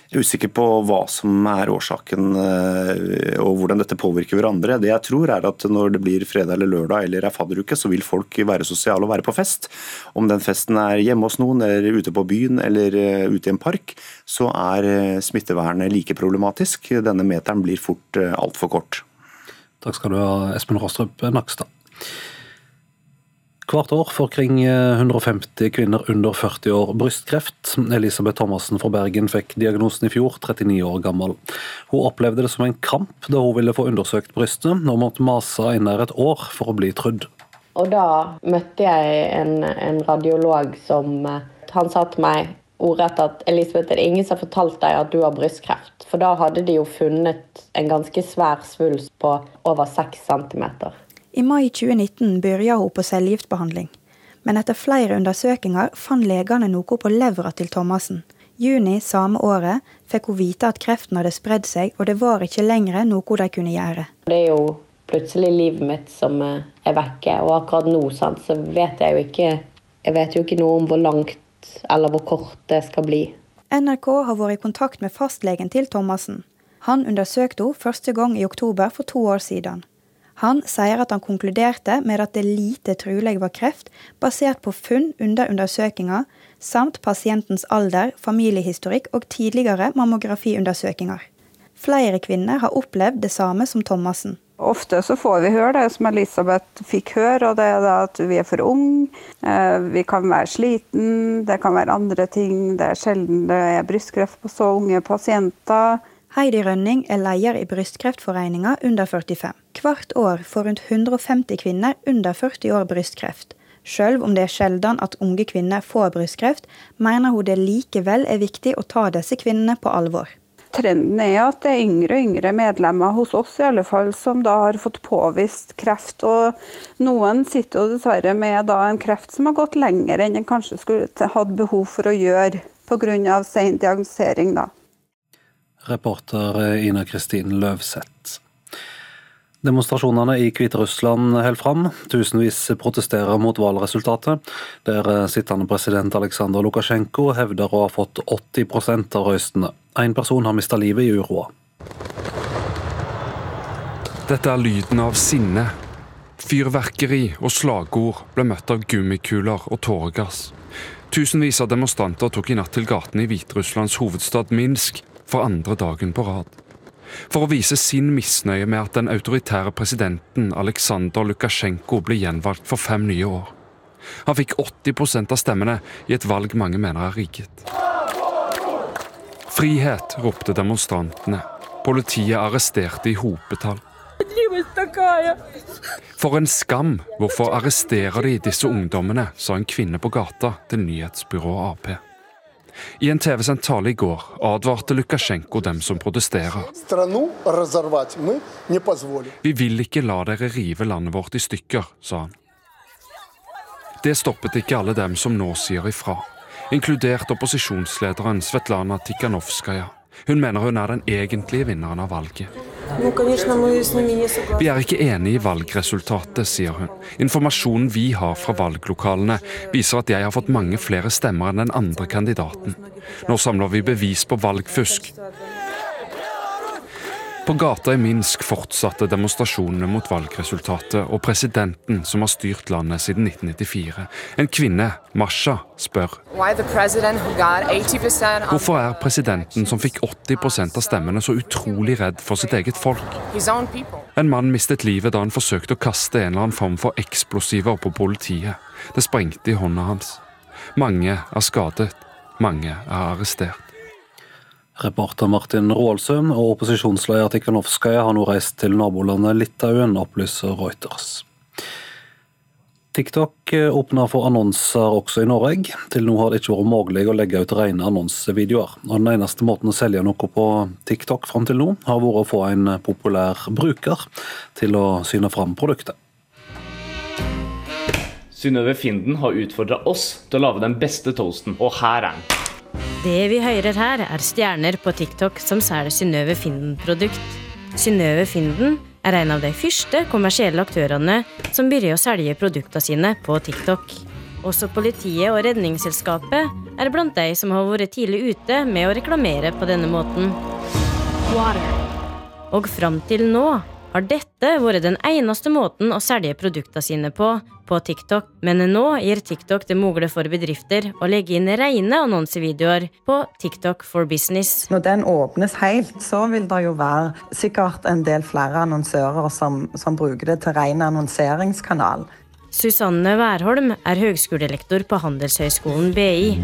Jeg er usikker på hva som er årsaken eh, og hvordan dette påvirker hverandre. Det jeg tror er at Når det blir fredag eller lørdag eller er fadderuke, så vil folk være sosiale og være på fest. Om den festen er hjemme hos noen, eller ute på byen eller eh, ute i en park, så er smittevernet like problematisk. Denne meteren blir fort altfor kort. Takk skal du ha, Espen Rostrup Nakstad. Hvert år får kring 150 kvinner under 40 år brystkreft. Elisabeth Thomassen fra Bergen fikk diagnosen i fjor, 39 år gammel. Hun opplevde det som en kamp da hun ville få undersøkt brystet, og måtte mase i nær et år for å bli trudd. Og da møtte jeg en, en radiolog som eh, Han sa til meg ordrett at Elisabeth, er det ingen som har fortalt deg at du har brystkreft? For da hadde de jo funnet en ganske svær svulst på over 6 centimeter. I mai 2019 begynte hun på cellegiftbehandling. Men etter flere undersøkelser fant legene noe på levra til Thomassen. Juni samme året fikk hun vite at kreften hadde spredd seg, og det var ikke lenger noe de kunne gjøre. Det er jo plutselig livet mitt som eh, er vekke, og akkurat nå sant, så vet jeg jo ikke Jeg vet jo ikke noe om hvor langt eller hvor kort det skal bli. NRK har vært i kontakt med fastlegen til Thomassen. Han undersøkte henne første gang i oktober for to år siden. Han sier at han konkluderte med at det lite trolig var kreft, basert på funn under undersøkinga, samt pasientens alder, familiehistorikk og tidligere mammografiundersøkinger. Flere kvinner har opplevd det samme som Thomassen. Ofte så får vi høre det som Elisabeth fikk høre, og det er at vi er for unge, eh, vi kan være sliten, det kan være andre ting. Det er sjelden det er brystkreft på så unge pasienter. Heidi Rønning er leder i Brystkreftforeninga under 45. Hvert år får rundt 150 kvinner under 40 år brystkreft. Selv om det er sjelden at unge kvinner får brystkreft, mener hun det likevel er viktig å ta disse kvinnene på alvor. Trenden er at det er yngre og yngre medlemmer hos oss i alle fall, som da har fått påvist kreft. Og noen sitter jo dessverre med en kreft som har gått lenger enn en kanskje skulle hatt behov for å gjøre pga. sen diagnosering. da. Reporter Ina Kristin Løvseth. Demonstrasjonene i Hviterussland holder fram. Tusenvis protesterer mot valgresultatet, der sittende president Aleksandr Lukasjenko hevder å ha fått 80% av røystene. Én person har mista livet i uroa. Dette er lyden av sinne. Fyrverkeri og slagord ble møtt av gummikuler og tåregass. Tusenvis av demonstranter tok i natt til gatene i Hviterusslands hovedstad Minsk for andre dagen på rad. For å vise sin misnøye med at den autoritære presidenten Aleksandr Lukasjenko ble gjenvalgt for fem nye år. Han fikk 80% av stemmene i et valg mange mener er rigget. Frihet, ropte demonstrantene. Politiet arresterte i hopetall. For en skam! Hvorfor arresterer de disse ungdommene, sa en kvinne på gata til nyhetsbyrået Ap. I en TV-sendt tale i går advarte Lukasjenko dem som protesterer. Vi vil ikke la dere rive landet vårt i stykker, sa han. Det stoppet ikke alle dem som nå sier ifra. inkludert opposisjonslederen Svetlana Tikhanovskaja. Hun mener hun er den egentlige vinneren av valget. Vi er ikke enig i valgresultatet, sier hun. Informasjonen vi har fra valglokalene viser at jeg har fått mange flere stemmer enn den andre kandidaten. Nå samler vi bevis på valgfusk. På gata i Minsk fortsatte demonstrasjonene mot valgresultatet og presidenten som har styrt landet siden 1994. En kvinne, Masha, spør hvorfor er presidenten som fikk 80 av stemmene, så utrolig redd for sitt eget folk? En mann mistet livet da han forsøkte å kaste en eller annen form for eksplosiver på politiet. Det sprengte i hånda hans. Mange er skadet, mange er arrestert. Reporter Martin Roaldsøm og opposisjonsleder Tikhanovskaja har nå reist til nabolandet Litauen, opplyser Reuters. TikTok åpner for annonser også i Norge. Til nå har det ikke vært mulig å legge ut rene annonsevideoer. Og Den eneste måten å selge noe på TikTok fram til nå, har vært å få en populær bruker til å syne fram produktet. Synnøve Finden har utfordra oss til å lage den beste toasten, og her er den. Det vi hører her, er stjerner på TikTok som selger Synnøve Finden-produkt. Synnøve Finden er en av de første kommersielle aktørene som begynner å selge produktene sine på TikTok. Også politiet og Redningsselskapet er blant de som har vært tidlig ute med å reklamere på denne måten. Og fram til nå har dette vært den eneste måten å selge produktene sine på på TikTok, men nå gir TikTok det mulig for bedrifter å legge inn rene annonsevideoer på TikTok for business. Når den åpnes helt, så vil det jo være sikkert en del flere annonsører som, som bruker det til ren annonseringskanal. Susanne Wærholm er høgskolelektor på Handelshøyskolen BI.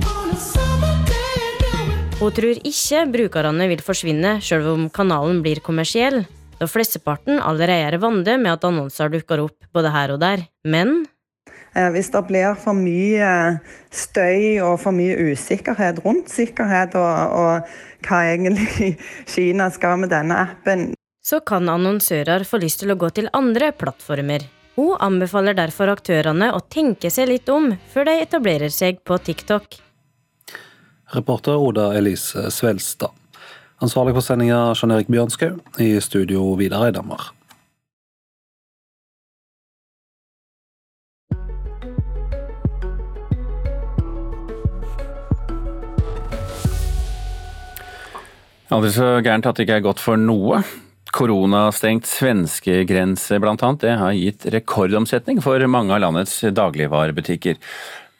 Hun tror ikke brukerne vil forsvinne selv om kanalen blir kommersiell da flesteparten allerede er vant med at annonser dukker opp både her og der. Men eh, hvis det blir for mye støy og for mye usikkerhet rundt sikkerhet, og, og hva egentlig [LAUGHS] Kina skal med denne appen Så kan annonsører få lyst til å gå til andre plattformer. Hun anbefaler derfor aktørene å tenke seg litt om før de etablerer seg på TikTok. Reporter Oda Elise Svelstad. Ansvarlig for sendinga Jean Erik Bjørnskau. I studio Vidar Eidhammer. Aldri så gærent at det ikke er godt for noe. Koronastengt svenskegrense bl.a. Det har gitt rekordomsetning for mange av landets dagligvarebutikker.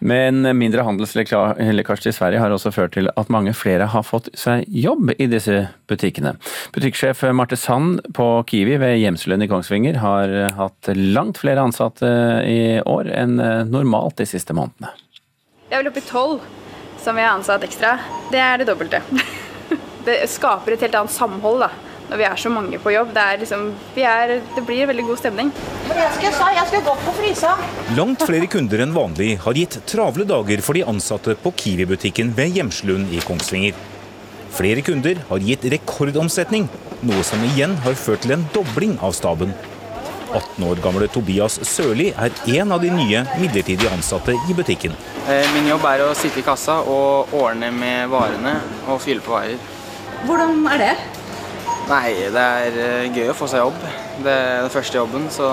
Men mindre handelslekkasje til Sverige har også ført til at mange flere har fått seg jobb i disse butikkene. Butikksjef Marte Sand på Kiwi ved Hjemselund i Kongsvinger har hatt langt flere ansatte i år enn normalt de siste månedene. Jeg vel oppe i tolv som vi har ansatt ekstra. Det er det dobbelte. [LAUGHS] Det skaper et helt annet samhold da, når vi er så mange på jobb. Det, liksom, er, det blir veldig god stemning. Jeg skal, jeg skal gå på frysa. Langt flere kunder enn vanlig har gitt travle dager for de ansatte på Kiwi-butikken ved Hjemslund i Kongsvinger. Flere kunder har gitt rekordomsetning, noe som igjen har ført til en dobling av staben. 18 år gamle Tobias Sørli er en av de nye midlertidig ansatte i butikken. Min jobb er å sitte i kassa og ordne med varene og fylle på varer. Hvordan er det? Nei, det er gøy å få seg jobb. Det er den første jobben, så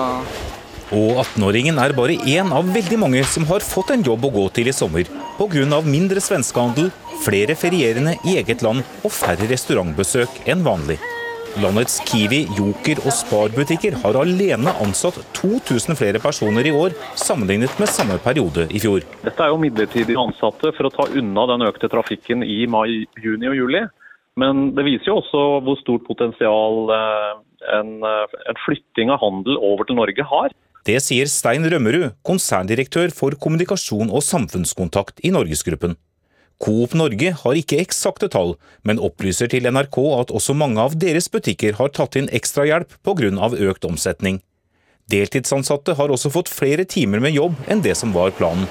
Og 18-åringen er bare én av veldig mange som har fått en jobb å gå til i sommer. Pga. mindre svenskehandel, flere ferierende i eget land og færre restaurantbesøk enn vanlig. Landets Kiwi, Joker og Spar-butikker har alene ansatt 2000 flere personer i år, sammenlignet med samme periode i fjor. Dette er jo midlertidig ansatte for å ta unna den økte trafikken i mai, juni og juli. Men det viser jo også hvor stort potensial en, en flytting av handel over til Norge har. Det sier Stein Rømmerud, konserndirektør for kommunikasjon og samfunnskontakt i Norgesgruppen. Coop Norge har ikke eksakte tall, men opplyser til NRK at også mange av deres butikker har tatt inn ekstrahjelp pga. økt omsetning. Deltidsansatte har også fått flere timer med jobb enn det som var planen.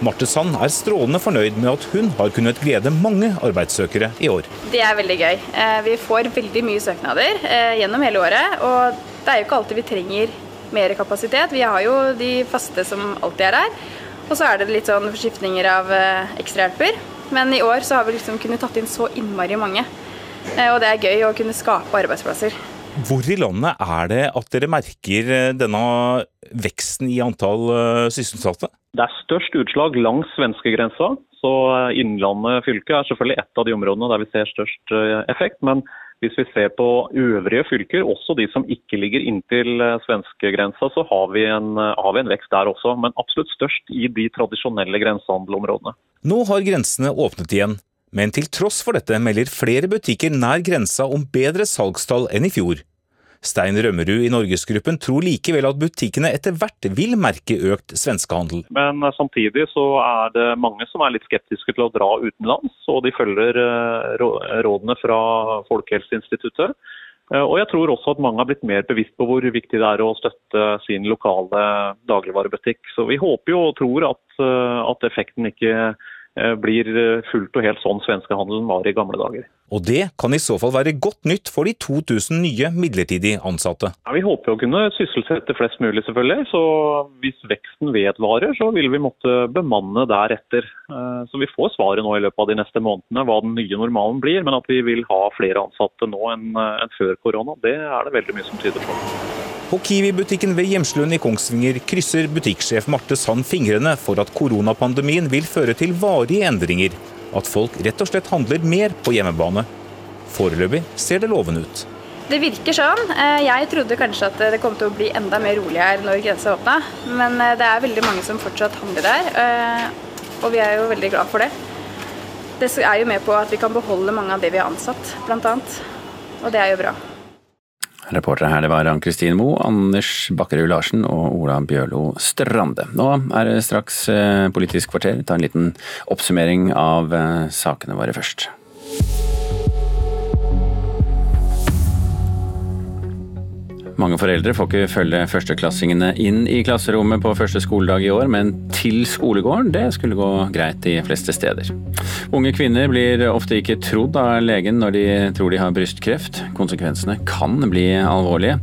Marte Sand er strålende fornøyd med at hun har kunnet glede mange arbeidssøkere i år. Det er veldig gøy. Vi får veldig mye søknader gjennom hele året. Og det er jo ikke alltid vi trenger mer kapasitet. Vi har jo de faste som alltid er her. Og så er det litt sånn forskiftninger av ekstrahjelper. Men i år så har vi liksom kunnet tatt inn så innmari mange. Eh, og det er gøy å kunne skape arbeidsplasser. Hvor i landet er det at dere merker eh, denne veksten i antall eh, sysselsatte? Det er størst utslag langs svenskegrensa. Så Innlandet fylke er selvfølgelig ett av de områdene der vi ser størst effekt. Men hvis vi ser på øvrige fylker, også de som ikke ligger inntil svenskegrensa, så har vi, en, har vi en vekst der også. Men absolutt størst i de tradisjonelle grensehandelområdene. Nå har grensene åpnet igjen. Men til tross for dette melder flere butikker nær grensa om bedre salgstall enn i fjor. Stein Rømmerud i Norgesgruppen tror likevel at butikkene etter hvert vil merke økt svenskehandel. Men eh, samtidig så er det mange som er litt skeptiske til å dra utenlands, og de følger eh, rådene fra Folkehelseinstituttet. Eh, og jeg tror også at mange har blitt mer bevisst på hvor viktig det er å støtte sin lokale dagligvarebutikk. Så vi håper jo og tror at, at effekten ikke blir eh, fullt og helt sånn svenskehandelen var i gamle dager. Og det kan i så fall være godt nytt for de 2000 nye midlertidig ansatte. Ja, vi håper å kunne sysselsette flest mulig, selvfølgelig. Så hvis veksten vedvarer, så vil vi måtte bemanne deretter. Eh, så vi får svaret nå i løpet av de neste månedene hva den nye normalen blir. Men at vi vil ha flere ansatte nå enn før korona, det er det veldig mye som tyder på. På Kiwi-butikken ved Hjemslund i Kongsvinger krysser butikksjef Marte Sand fingrene for at koronapandemien vil føre til varige endringer. At folk rett og slett handler mer på hjemmebane. Foreløpig ser det lovende ut. Det virker sånn. Eh, jeg trodde kanskje at det kom til å bli enda mer rolig her når grensa åpna, men eh, det er veldig mange som fortsatt handler der. Eh, og vi er jo veldig glad for det. Det er jo med på at vi kan beholde mange av det vi har ansatt, bl.a. Og det er jo bra. Reportere her det var Ann-Kristin Moe, Anders Bakkerud Larsen og Ola Bjørlo Strande. Nå er det straks eh, Politisk kvarter. Ta en liten oppsummering av eh, sakene våre først. Mange foreldre får ikke følge førsteklassingene inn i klasserommet på første skoledag i år, men til skolegården, det skulle gå greit de fleste steder. Unge kvinner blir ofte ikke trodd av legen når de tror de har brystkreft. Konsekvensene kan bli alvorlige.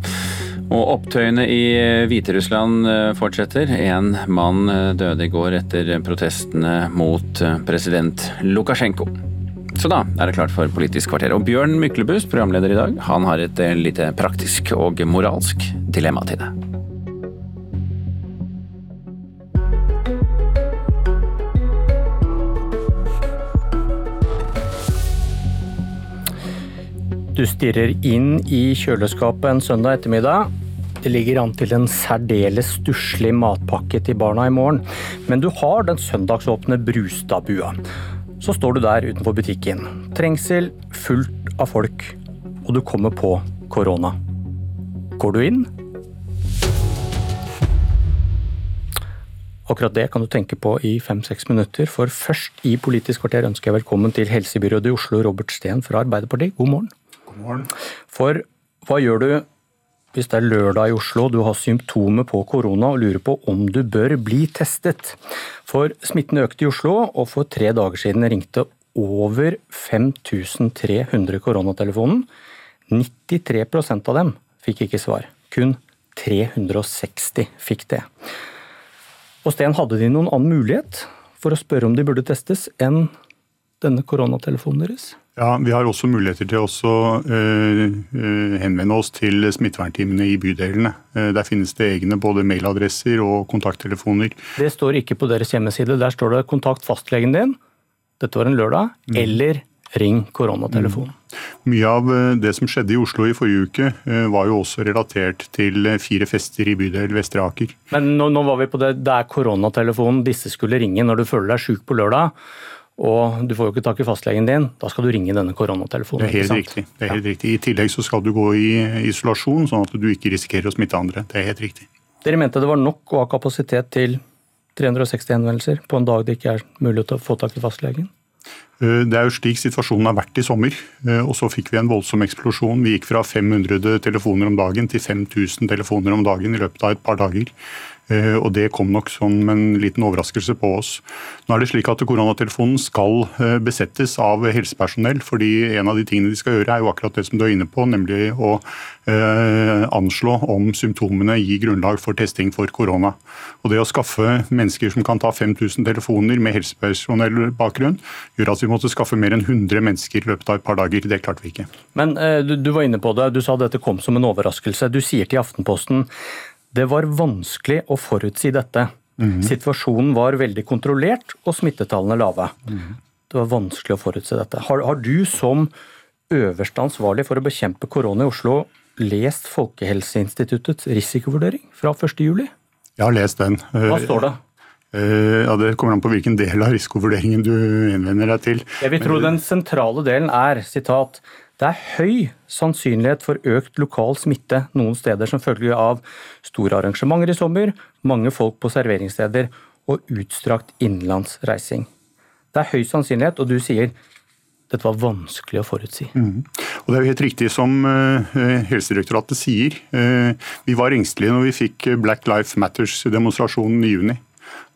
Og opptøyene i Hviterussland eh, fortsetter. En mann eh, døde i går etter protestene mot eh, president Lukasjenko. Så da er det klart for Politisk kvarter. Og Bjørn Myklebust, programleder i dag, han har et eh, lite praktisk og moralsk dilemma til deg. Du stirrer inn i kjøleskapet en søndag ettermiddag. Det ligger an til en særdeles stusslig matpakke til barna i morgen, men du har den søndagsåpne Brustadbua. Så står du der utenfor butikken. Trengsel, fullt av folk, og du kommer på korona. Går du inn? Akkurat det kan du tenke på i fem-seks minutter, for først i Politisk kvarter ønsker jeg velkommen til helsebyrådet i Oslo, Robert Steen fra Arbeiderpartiet. God morgen. God morgen. For hva gjør du hvis det er lørdag i Oslo, du har symptomer på korona og lurer på om du bør bli testet. For smitten økte i Oslo, og for tre dager siden ringte over 5300 koronatelefonen. 93% av dem fikk ikke svar. Kun 360 fikk det. Og Sten, hadde de noen annen mulighet for å spørre om de burde testes enn denne koronatelefonen deres? Ja, Vi har også muligheter til å uh, henvende oss til smittevernteamene i bydelene. Uh, der finnes det egne både mailadresser og kontakttelefoner. Det står ikke på deres hjemmeside. Der står det 'kontakt fastlegen din', dette var en lørdag, mm. eller 'ring koronatelefonen'. Mm. Mye av det som skjedde i Oslo i forrige uke, var jo også relatert til fire fester i bydel Vestre Aker. Men nå, nå var vi på det, det er koronatelefonen disse skulle ringe når du føler deg sjuk på lørdag og du får jo ikke tak i fastlegen din, da skal du ringe denne koronatelefonen. Det er helt, riktig. Det er helt ja. riktig. I tillegg så skal du gå i isolasjon, sånn at du ikke risikerer å smitte andre. Det er helt riktig. Dere mente det var nok å ha kapasitet til 360 henvendelser på en dag det ikke er mulig å få tak i fastlegen? Eh, det er jo slik situasjonen har vært i sommer. eh, Og så fikk vi en voldsom eksplosjon. Vi gikk fra 500 telefoner om dagen til 5000 telefoner om dagen i løpet av et par dager. Eh, Og det kom nok som en liten overraskelse på oss. Nå er det slik at koronatelefonen skal eh, besettes av helsepersonell, fordi en av de tingene de skal gjøre er jo akkurat det som du er inne på, nemlig å eh, anslå om symptomene gir grunnlag for testing for korona. Og det å skaffe mennesker som kan ta 5000 telefoner med helsepersonellbakgrunn, gjør at vi måtte skaffe mer enn 100 mennesker i løpet av et par dager. Det klarte vi ikke. Men du, du var inne på det, du sa dette kom som en overraskelse. Du sier til Aftenposten det var vanskelig å forutsi dette. Situasjonen var veldig kontrollert og smittetallene lave. Det var vanskelig å forutse dette. Har, har du som øverste ansvarlig for å bekjempe korona i Oslo lest Folkehelseinstituttets risikovurdering fra 1.7? Jeg har lest den. Hva står det? Eh, Ja, Det kommer an på hvilken del av risikovurderingen du innvender deg til. Jeg vil tro den sentrale delen er sitat, det er høy sannsynlighet for økt lokal smitte noen steder som følge av store arrangementer i sommer, mange folk på serveringssteder og utstrakt innenlandsreising. Det er høy sannsynlighet, og du sier dette var vanskelig å forutsi. Mm. Og Det er jo helt riktig som uh, Helsedirektoratet sier. Uh, Vi var engstelige når vi fikk Black Life Matters-demonstrasjonen i juni.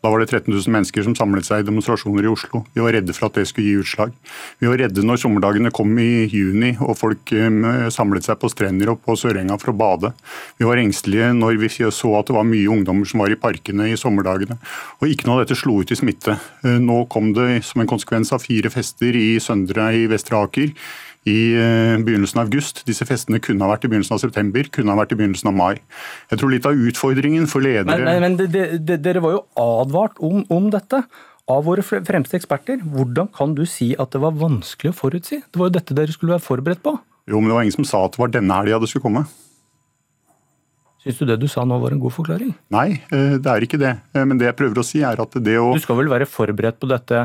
Da var det 13 000 mennesker som samlet seg i demonstrasjoner i Oslo. Vi var redde for at det skulle gi utslag. Vi var redde når sommerdagene kom i juni og folk eh, samlet seg på strender og på Sørenga for å bade. Vi var engstelige når vi så at det var mye ungdommer som var i parkene i sommerdagene. Og ikke noe av dette slo ut i smitte. Eh, Nå kom det som en konsekvens av fire fester i Søndre i Vestre Aker i eh, begynnelsen av august. Disse festene kunne ha vært i begynnelsen av september, kunne ha vært i begynnelsen av mai. Jeg tror litt av utfordringen for ledere Men, men, men det, det, det, dere var jo advart om, om dette av våre fremste eksperter. Hvordan kan du si at det var vanskelig å forutsi? Det var jo dette dere skulle være forberedt på. Jo, men det var ingen som sa at det var denne helga det skulle komme. Syns du det du sa nå var en god forklaring? Nei, eh, det er ikke det. Eh, Men det jeg prøver å si er at det å Du skal vel være forberedt på dette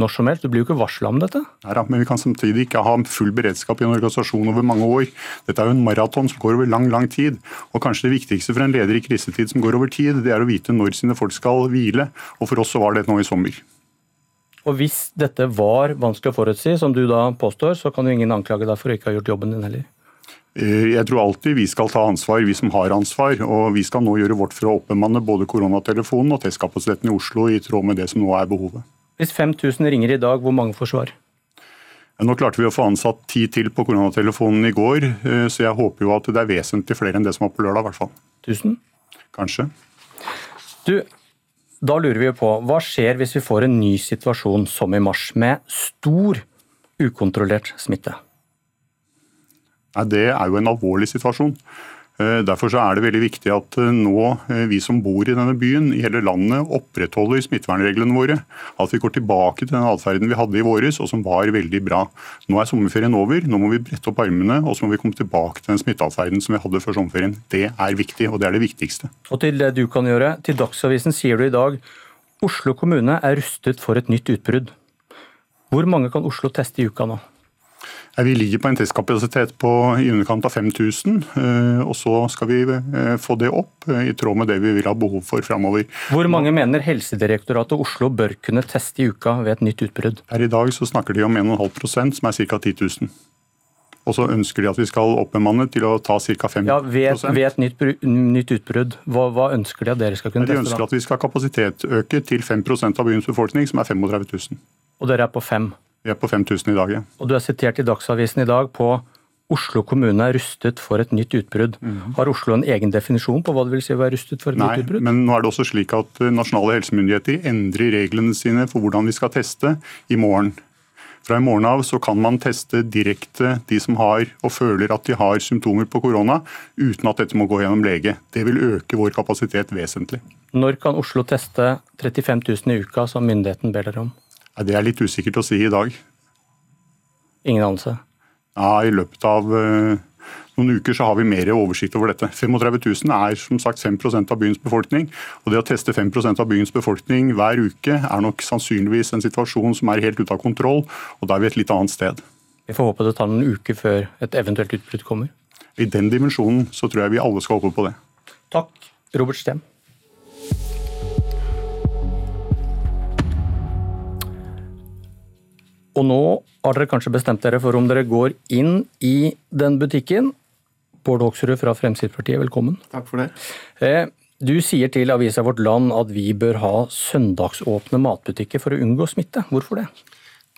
når som helst? Du blir jo ikke varsla om dette? Neida, men vi kan samtidig ikke ha full beredskap i en organisasjon over mange år. Dette er jo en maraton som går over lang, lang tid. Og kanskje det viktigste for en leder i krisetid som går over tid, det er å vite når sine folk skal hvile. Og for oss så var det nå i sommer. Og hvis dette var vanskelig å forutsi, som du da påstår, så kan jo ingen anklage deg for å ikke ha gjort jobben din heller. Eh, Jeg tror alltid vi skal ta ansvar, vi som har ansvar. Og vi skal nå gjøre vårt for å oppbemanne både koronatelefonen og testkapasiteten i Oslo i tråd med det som nå er behovet. Hvis 5000 ringer i dag, hvor mange får svar? Nå klarte vi å få ansatt ti til på koronatelefonen i går, eh, så jeg håper jo at det er vesentlig flere enn det som var på lørdag. i hvert fall. Tusen? Kanskje. Du, da lurer vi jo på, hva skjer hvis vi får en ny situasjon som i mars, med stor ukontrollert smitte? Nei, Det er jo en alvorlig situasjon. Eh, Derfor er det veldig viktig at eh, nå eh, vi som bor i denne byen, i hele landet, opprettholder smittevernreglene våre. At vi går tilbake til den atferden vi hadde i våres, og som var veldig bra. Nå er sommerferien over, nå må vi brette opp armene og så må vi komme tilbake til den smitteatferden som vi hadde før sommerferien. Det er viktig, og det er det viktigste. Og til det du kan gjøre, til Dagsavisen sier du i dag Oslo kommune er rustet for et nytt utbrudd. Hvor mange kan Oslo teste i uka nå? Eh, Vi ligger på en testkapasitet på i underkant av 5000, eh, og så skal vi eh, få det opp i tråd med det vi vil ha behov for framover. Hvor mange mener Helsedirektoratet og Oslo bør kunne teste i uka ved et nytt utbrudd? Her i dag så snakker de om 1,5% som er ca. 10 000. Og så ønsker de at vi skal oppbemanne til å ta ca. 5 Ja, ved, ved et nytt, nytt utbrudd, hva, hva ønsker de at dere skal kunne teste? De teste? ønsker da? at vi skal kapasitetsøke til 5% av byens befolkning, som er 35 000. Og dere er på fem. Vi er på 5000 i dag, ja. Og du er sitert i Dagsavisen i dag på Oslo kommune er rustet for et nytt utbrudd. Har Oslo en egen definisjon på hva det vil si å være rustet for et. Nei, nytt utbrudd? men nå er det også slik at eh, nasjonale helsemyndigheter endrer reglene sine for hvordan vi skal teste i morgen. Fra i morgen av så kan man teste direkte de som har og føler at de har symptomer på korona, uten at dette må gå gjennom lege. Det vil øke vår kapasitet vesentlig. Når kan Oslo teste 35 000 i uka, som myndigheten ber dere om? Det er litt usikkert å si i dag. Ingen anelse. Ja, I løpet av eh, noen uker så har vi mer oversikt over dette. 35 000 er som sagt 5% av byens befolkning. og Det å teste 5% av byens befolkning hver uke er nok sannsynligvis en situasjon som er helt ute av kontroll, og da er vi et litt annet sted. Vi får håpe det tar noen uker før et eventuelt utbrudd kommer. I den dimensjonen så tror jeg vi alle skal håpe på det. Takk, Robert Stem. Og nå har dere kanskje bestemt dere for om dere går inn i den butikken. Bård Hoksrud fra Fremskrittspartiet, velkommen. Takk for det. Eh, du sier til avisa Vårt Land at vi bør ha søndagsåpne matbutikker for å unngå smitte. Hvorfor det?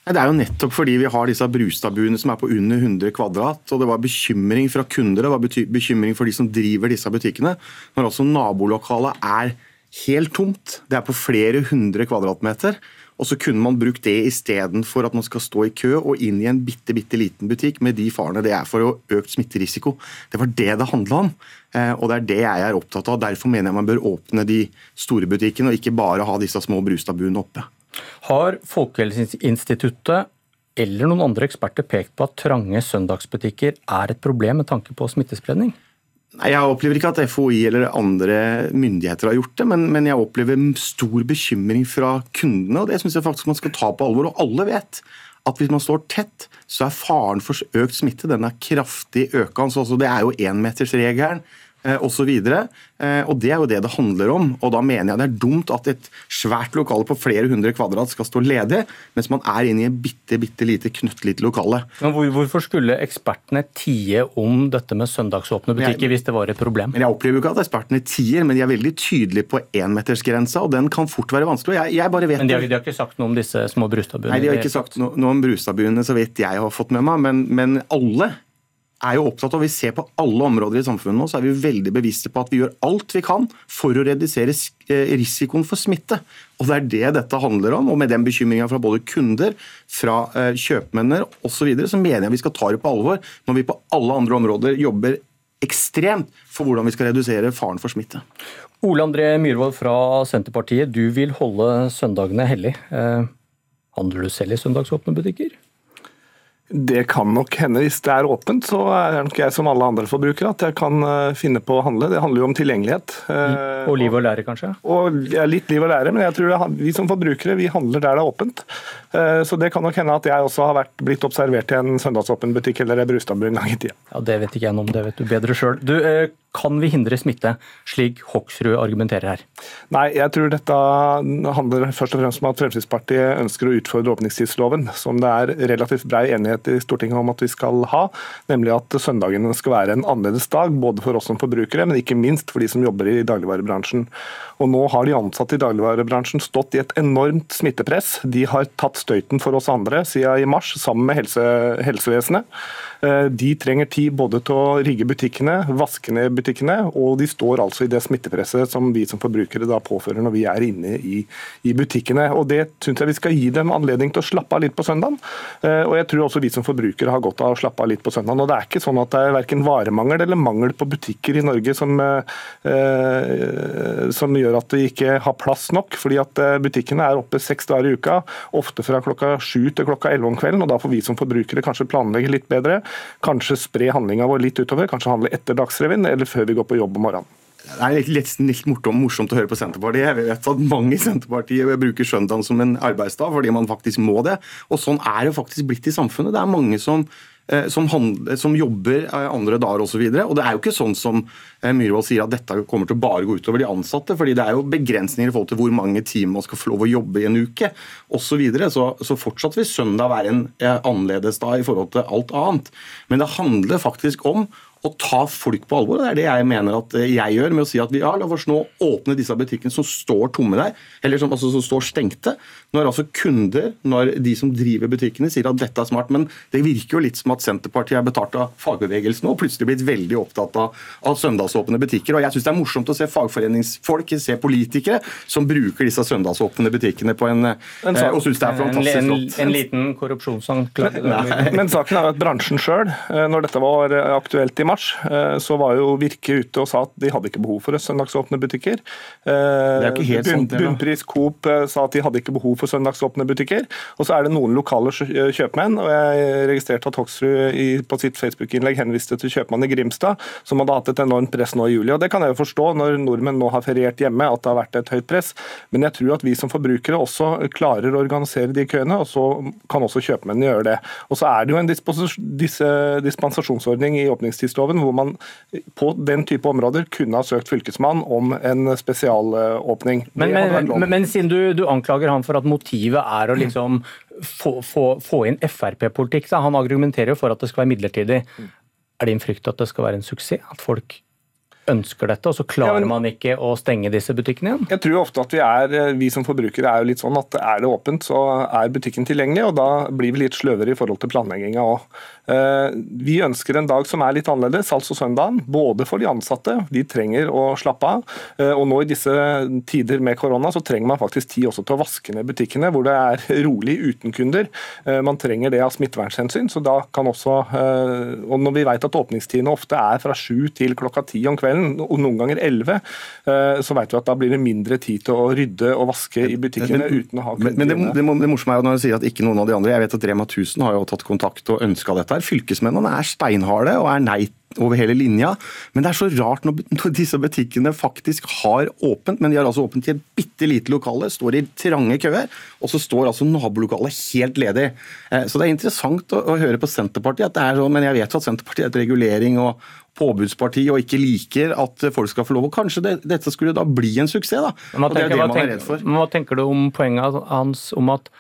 Det er jo nettopp fordi vi har disse Brustadbuene som er på under 100 kvadrat. og Det var bekymring fra kunder det var bekymring for de som driver disse butikkene. Når også nabolokalet er helt tomt. Det er på flere hundre kvadratmeter. Og så kunne man brukt det istedenfor at man skal stå i kø og inn i en bitte, bitte liten butikk med de farene det er for økt smitterisiko. Det var det det handla om, eh, og det er det jeg er opptatt av. Derfor mener jeg man bør åpne de store butikkene, og ikke bare ha disse små brustabuene oppe. Har Folkehelseinstituttet eller noen andre eksperter pekt på at trange søndagsbutikker er et problem med tanke på smittespredning? Nei, Jeg opplever ikke at FHI eller andre myndigheter har gjort det, men, men jeg opplever stor bekymring fra kundene, og det syns jeg faktisk man skal ta på alvor. Og alle vet at hvis man står tett, så er faren for økt smitte den er kraftig økende. Altså, det er jo énmetersregelen osv. Eh, og Det er jo det det handler om. og Da mener jeg det er dumt at et svært lokale på flere hundre kvadrat skal stå ledig, mens man er inne i en bitte, bitte lite knøttlite lokale. Men hvor, Hvorfor skulle ekspertene tie om dette med søndagsåpne butikker jeg, hvis det var et problem? Men Jeg opplever jo ikke at ekspertene tier, men de er veldig tydelige på énmetersgrensa, og den kan fort være vanskelig. Jeg, jeg bare vet men de har, de har, ikke sagt noe om disse små Brustadbuene? Nei, de har ikke sagt noe, noe om Brustadbuene, så vidt jeg har fått med meg, men, men alle er jo opptatt av, Vi ser på alle områder i samfunnet nå, så er vi veldig bevisste på at vi gjør alt vi kan for å redusere eh, risikoen for smitte. Og Det er det dette handler om. og Med den bekymringa fra både kunder, fra eh, kjøpmenn osv., så, videre, så mener jeg vi skal ta det på alvor når vi på alle andre områder jobber ekstremt for hvordan vi skal redusere faren for smitte. Ole André Myhrvold fra Senterpartiet, du vil holde søndagene hellig. Eh, handler du selv i søndagsåpne butikker? Det kan nok hende. Hvis det er åpent, så er det nok jeg som alle andre forbrukere at jeg kan eh, finne på å handle. Det handler jo om tilgjengelighet. Og liv og lære, kanskje? Og ja, Litt liv og lære, men jeg tror vi som forbrukere vi handler der det er åpent. Eh, så det kan nok hende at jeg også har vært, blitt observert i en søndagsåpen butikk eller Brustadbu en gang i tida. Ja, det vet ikke jeg noe om, det vet du bedre sjøl. Kan vi hindre smitte, slik Hoksrud argumenterer her? Nei, jeg tror dette handler først og fremst om at Fremskrittspartiet ønsker å utfordre åpningstidsloven, som det er relativt brei enighet i Stortinget om at vi skal ha. Nemlig at søndagene skal være en annerledes dag, både for oss som forbrukere, men ikke minst for de som jobber i dagligvarebransjen. Og nå har de ansatte i dagligvarebransjen stått i et enormt smittepress. De har tatt støyten for oss andre siden i mars, sammen med helse, helsevesenet. Eh, de trenger tid både til å rigge butikkene, vaske ned butikkene, og de står altså i det smittepresset som vi som forbrukere da påfører når vi er inne i, i butikkene. Og Det syns jeg vi skal gi dem anledning til å slappe av litt på søndagen. Eh, og jeg tror også vi som forbrukere har godt av å slappe av litt på søndagen. Og Det er ikke sånn at det er verken varemangel eller mangel på butikker i Norge som, eh, som gjør at vi ikke har plass nok. fordi at Butikkene er oppe seks dager i uka, ofte fra klokka sju til klokka elleve om kvelden. og Da får vi som forbrukere kanskje planlegge litt bedre. Kanskje spre handlinga vår litt utover. Kanskje handle etter Dagsrevyen eller før vi går på jobb om morgenen. Det er litt, litt, morsomt, morsomt, å høre på Senterpartiet. Jeg vet at mange i Senterpartiet bruker søndagen som en arbeidsdag fordi man faktisk må det. Og sånn er det faktisk blitt i samfunnet. Det er mange som som, handler, som, jobber eh, andre dager osv. Og, så og det er jo ikke sånn som eh, Myhrvold sier at dette kommer til å bare gå utover de ansatte. fordi det er jo begrensninger i forhold til hvor mange timer man skal få lov å jobbe i en uke osv. Så, videre. så Så fortsatt vil søndag være en annerledes dag i forhold til alt annet. Men det handler faktisk om å ta folk på alvor. og Det er det jeg mener at jeg gjør med å si at vi ja, la oss nå åpne disse butikkene som står tomme der, eller som, altså, som står stengte. Når altså kunder, når de som driver butikkene sier at dette er smart. Men det virker jo litt som at Senterpartiet er betalt av fagbevegelsen og plutselig blitt veldig opptatt av, av søndagsåpne butikker. Og jeg syns det er morsomt å se fagforeningsfolk, se politikere, som bruker disse søndagsåpne butikkene på en, en sak, og syns det er fantastisk flott. En, en, liten korrupsjonsanklage. [LAUGHS] Men, men saken er at bransjen sjøl, eh, når dette var aktuelt i mars, eh, så var jo Virke ute og sa at de hadde ikke behov for søndagsåpne butikker. Det er ikke helt Bunn, Bunnpris Coop eh, sa at de hadde ikke behov for søndagsåpne butikker. Og så er det noen lokale eh, kjøpmenn, og jeg registrerte at Hoksrud på sitt Facebook-innlegg henviste til kjøpmannen i Grimstad, som hadde hatt et enormt press nå i juli. Og Det kan jeg jo forstå når nordmenn nå har feriert hjemme, at det har vært et høyt press. Men jeg tror at vi som forbrukere også klarer å organisere de køene, og så kan også kjøpmennene gjøre det. Og så er det jo en dispensasjonsordning i åpningstidsloven åpningstidsloven, hvor man på den type områder kunne ha søkt fylkesmann om en spesialåpning. Men, men, men, men siden du, du, anklager han for at motivet er å liksom få, få, få inn Frp-politikk, han argumenterer jo for at det skal være midlertidig. Er din frykt at det skal være en suksess? At folk ønsker dette, og så klarer ja, men, man ikke å stenge disse butikkene igjen? Jeg tror ofte at vi er, vi som forbrukere er jo litt sånn at er det åpent, så er butikken tilgjengelig, og da blir vi litt sløvere i forhold til planlegginga òg. Eh, vi ønsker en dag som er litt annerledes, altså søndagen. Både for de ansatte, de trenger å slappe av. Eh, og nå i disse tider med korona, så trenger man faktisk tid også til å vaske ned butikkene, hvor det er [LAUGHS] rolig uten kunder. Eh, man trenger det av smittevernhensyn, så da kan også Og når vi vet at åpningstidene ofte er fra sju til klokka ti om kvelden, og noen ganger elleve, så vet vi at da blir det mindre tid til å rydde og vaske i butikkene uten å ha kunder. Men, men det, det, det morsomme er jo når du sier at ikke noen av de andre Jeg vet at Rema 1000 har jo tatt kontakt og ønska dette her. Fylkesmennene er steinharde og er nei over hele linja. Men det er så rart når, disse butikkene faktisk har åpent, men de har altså åpent i et bitte lite lokale, står i trange køer, og så står altså nabolokalet helt ledig. Eh, så det er interessant å, å høre på Senterpartiet at det er sånn, men jeg vet jo at Senterpartiet er et regulering og påbudsparti og ikke liker at folk skal få lov. Og Kanskje det, dette skulle da bli en suksess, da. Hva tenker, og det er det man er redd for. Hva tenker du om poenget hans om at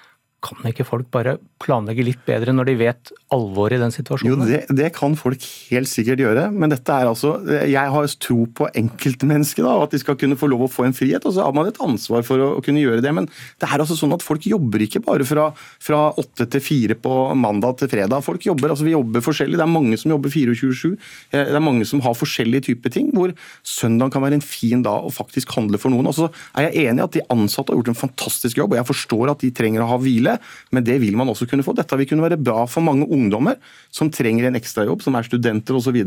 kan ikke folk bare planlegge litt bedre når de vet alvoret i den situasjonen? Jo, det, det, kan folk helt sikkert gjøre, men dette er altså Jeg har tro på enkeltmennesket, da, at de skal kunne få lov å få en frihet. Og så har man et ansvar for å, å kunne gjøre det. Men det er altså sånn at folk jobber ikke bare fra, fra 8 til 4 på mandag til fredag. Folk jobber, altså Vi jobber forskjellig. Det er mange som jobber 24-7. Eh, det er mange som har forskjellige typer ting, hvor søndag kan være en fin dag å faktisk handle for noen. Og så er jeg enig i at de ansatte har gjort en fantastisk jobb, og jeg forstår at de trenger å ha hvile, men det vil man også kunne få. Dette vil kunne være bra for mange ungdommer som trenger en ekstrajobb, som er studenter osv.,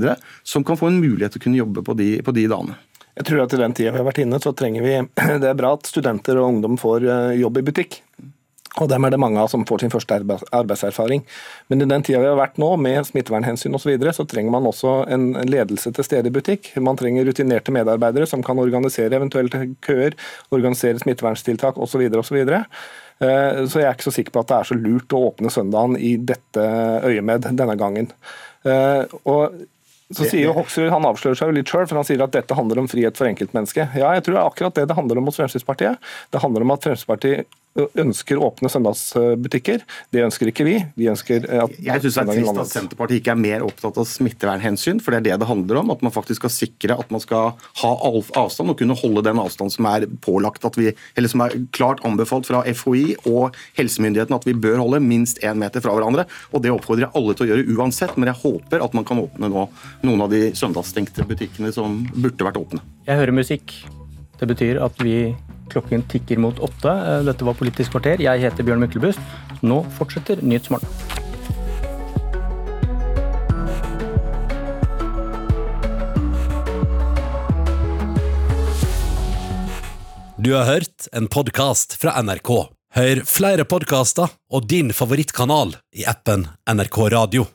som kan få en mulighet til å kunne jobbe på de, på de dagene. Jeg tror at I den tida vi har vært inne, så trenger vi [CLEARS THROAT] Det er bra at studenter og ungdom får eh, jobb i butikk. Og dem er det mange av som får sin første arbeidserfaring. Men i den tida vi har vært nå, med smittevernhensyn osv., så, videre, så trenger man også en ledelse til stede i butikk. Man trenger rutinerte medarbeidere som kan organisere eventuelle køer, organisere smitteverntiltak osv. osv. Eh, så jeg er ikke så sikker på at det er så lurt å åpne søndagen i dette øyemed denne gangen. Eh, og så sier jo Hoksrud, Han avslører seg jo litt sjøl, for han sier at dette handler om frihet for enkeltmennesket. Ja, jeg tror det er akkurat det det handler om hos Fremskrittspartiet. Det handler om at Fremskrittspartiet ønsker åpne søndagsbutikker. Det ønsker ikke vi. Vi ønsker at Jeg syns det er trist at Senterpartiet ikke er mer opptatt av smittevernhensyn, for det er det det handler om. At man faktisk skal sikre at man skal ha avstand og kunne holde den avstand som er pålagt at vi, eller som er klart anbefalt fra FHI og helsemyndighetene at vi bør holde minst én meter fra hverandre. Og det oppfordrer jeg alle til å gjøre uansett, men jeg håper at man kan åpne nå noen av de søndagsstengte butikkene som burde vært åpne. Jeg hører musikk. Det betyr at vi Klokken tikker mot åtte. Eh, dette var Politisk kvarter. Jeg heter Bjørn Myklebust. Nå fortsetter Nyhetsmorgen. Du har hørt en podkast fra NRK. Hør flere podkaster og din favorittkanal i appen NRK Radio.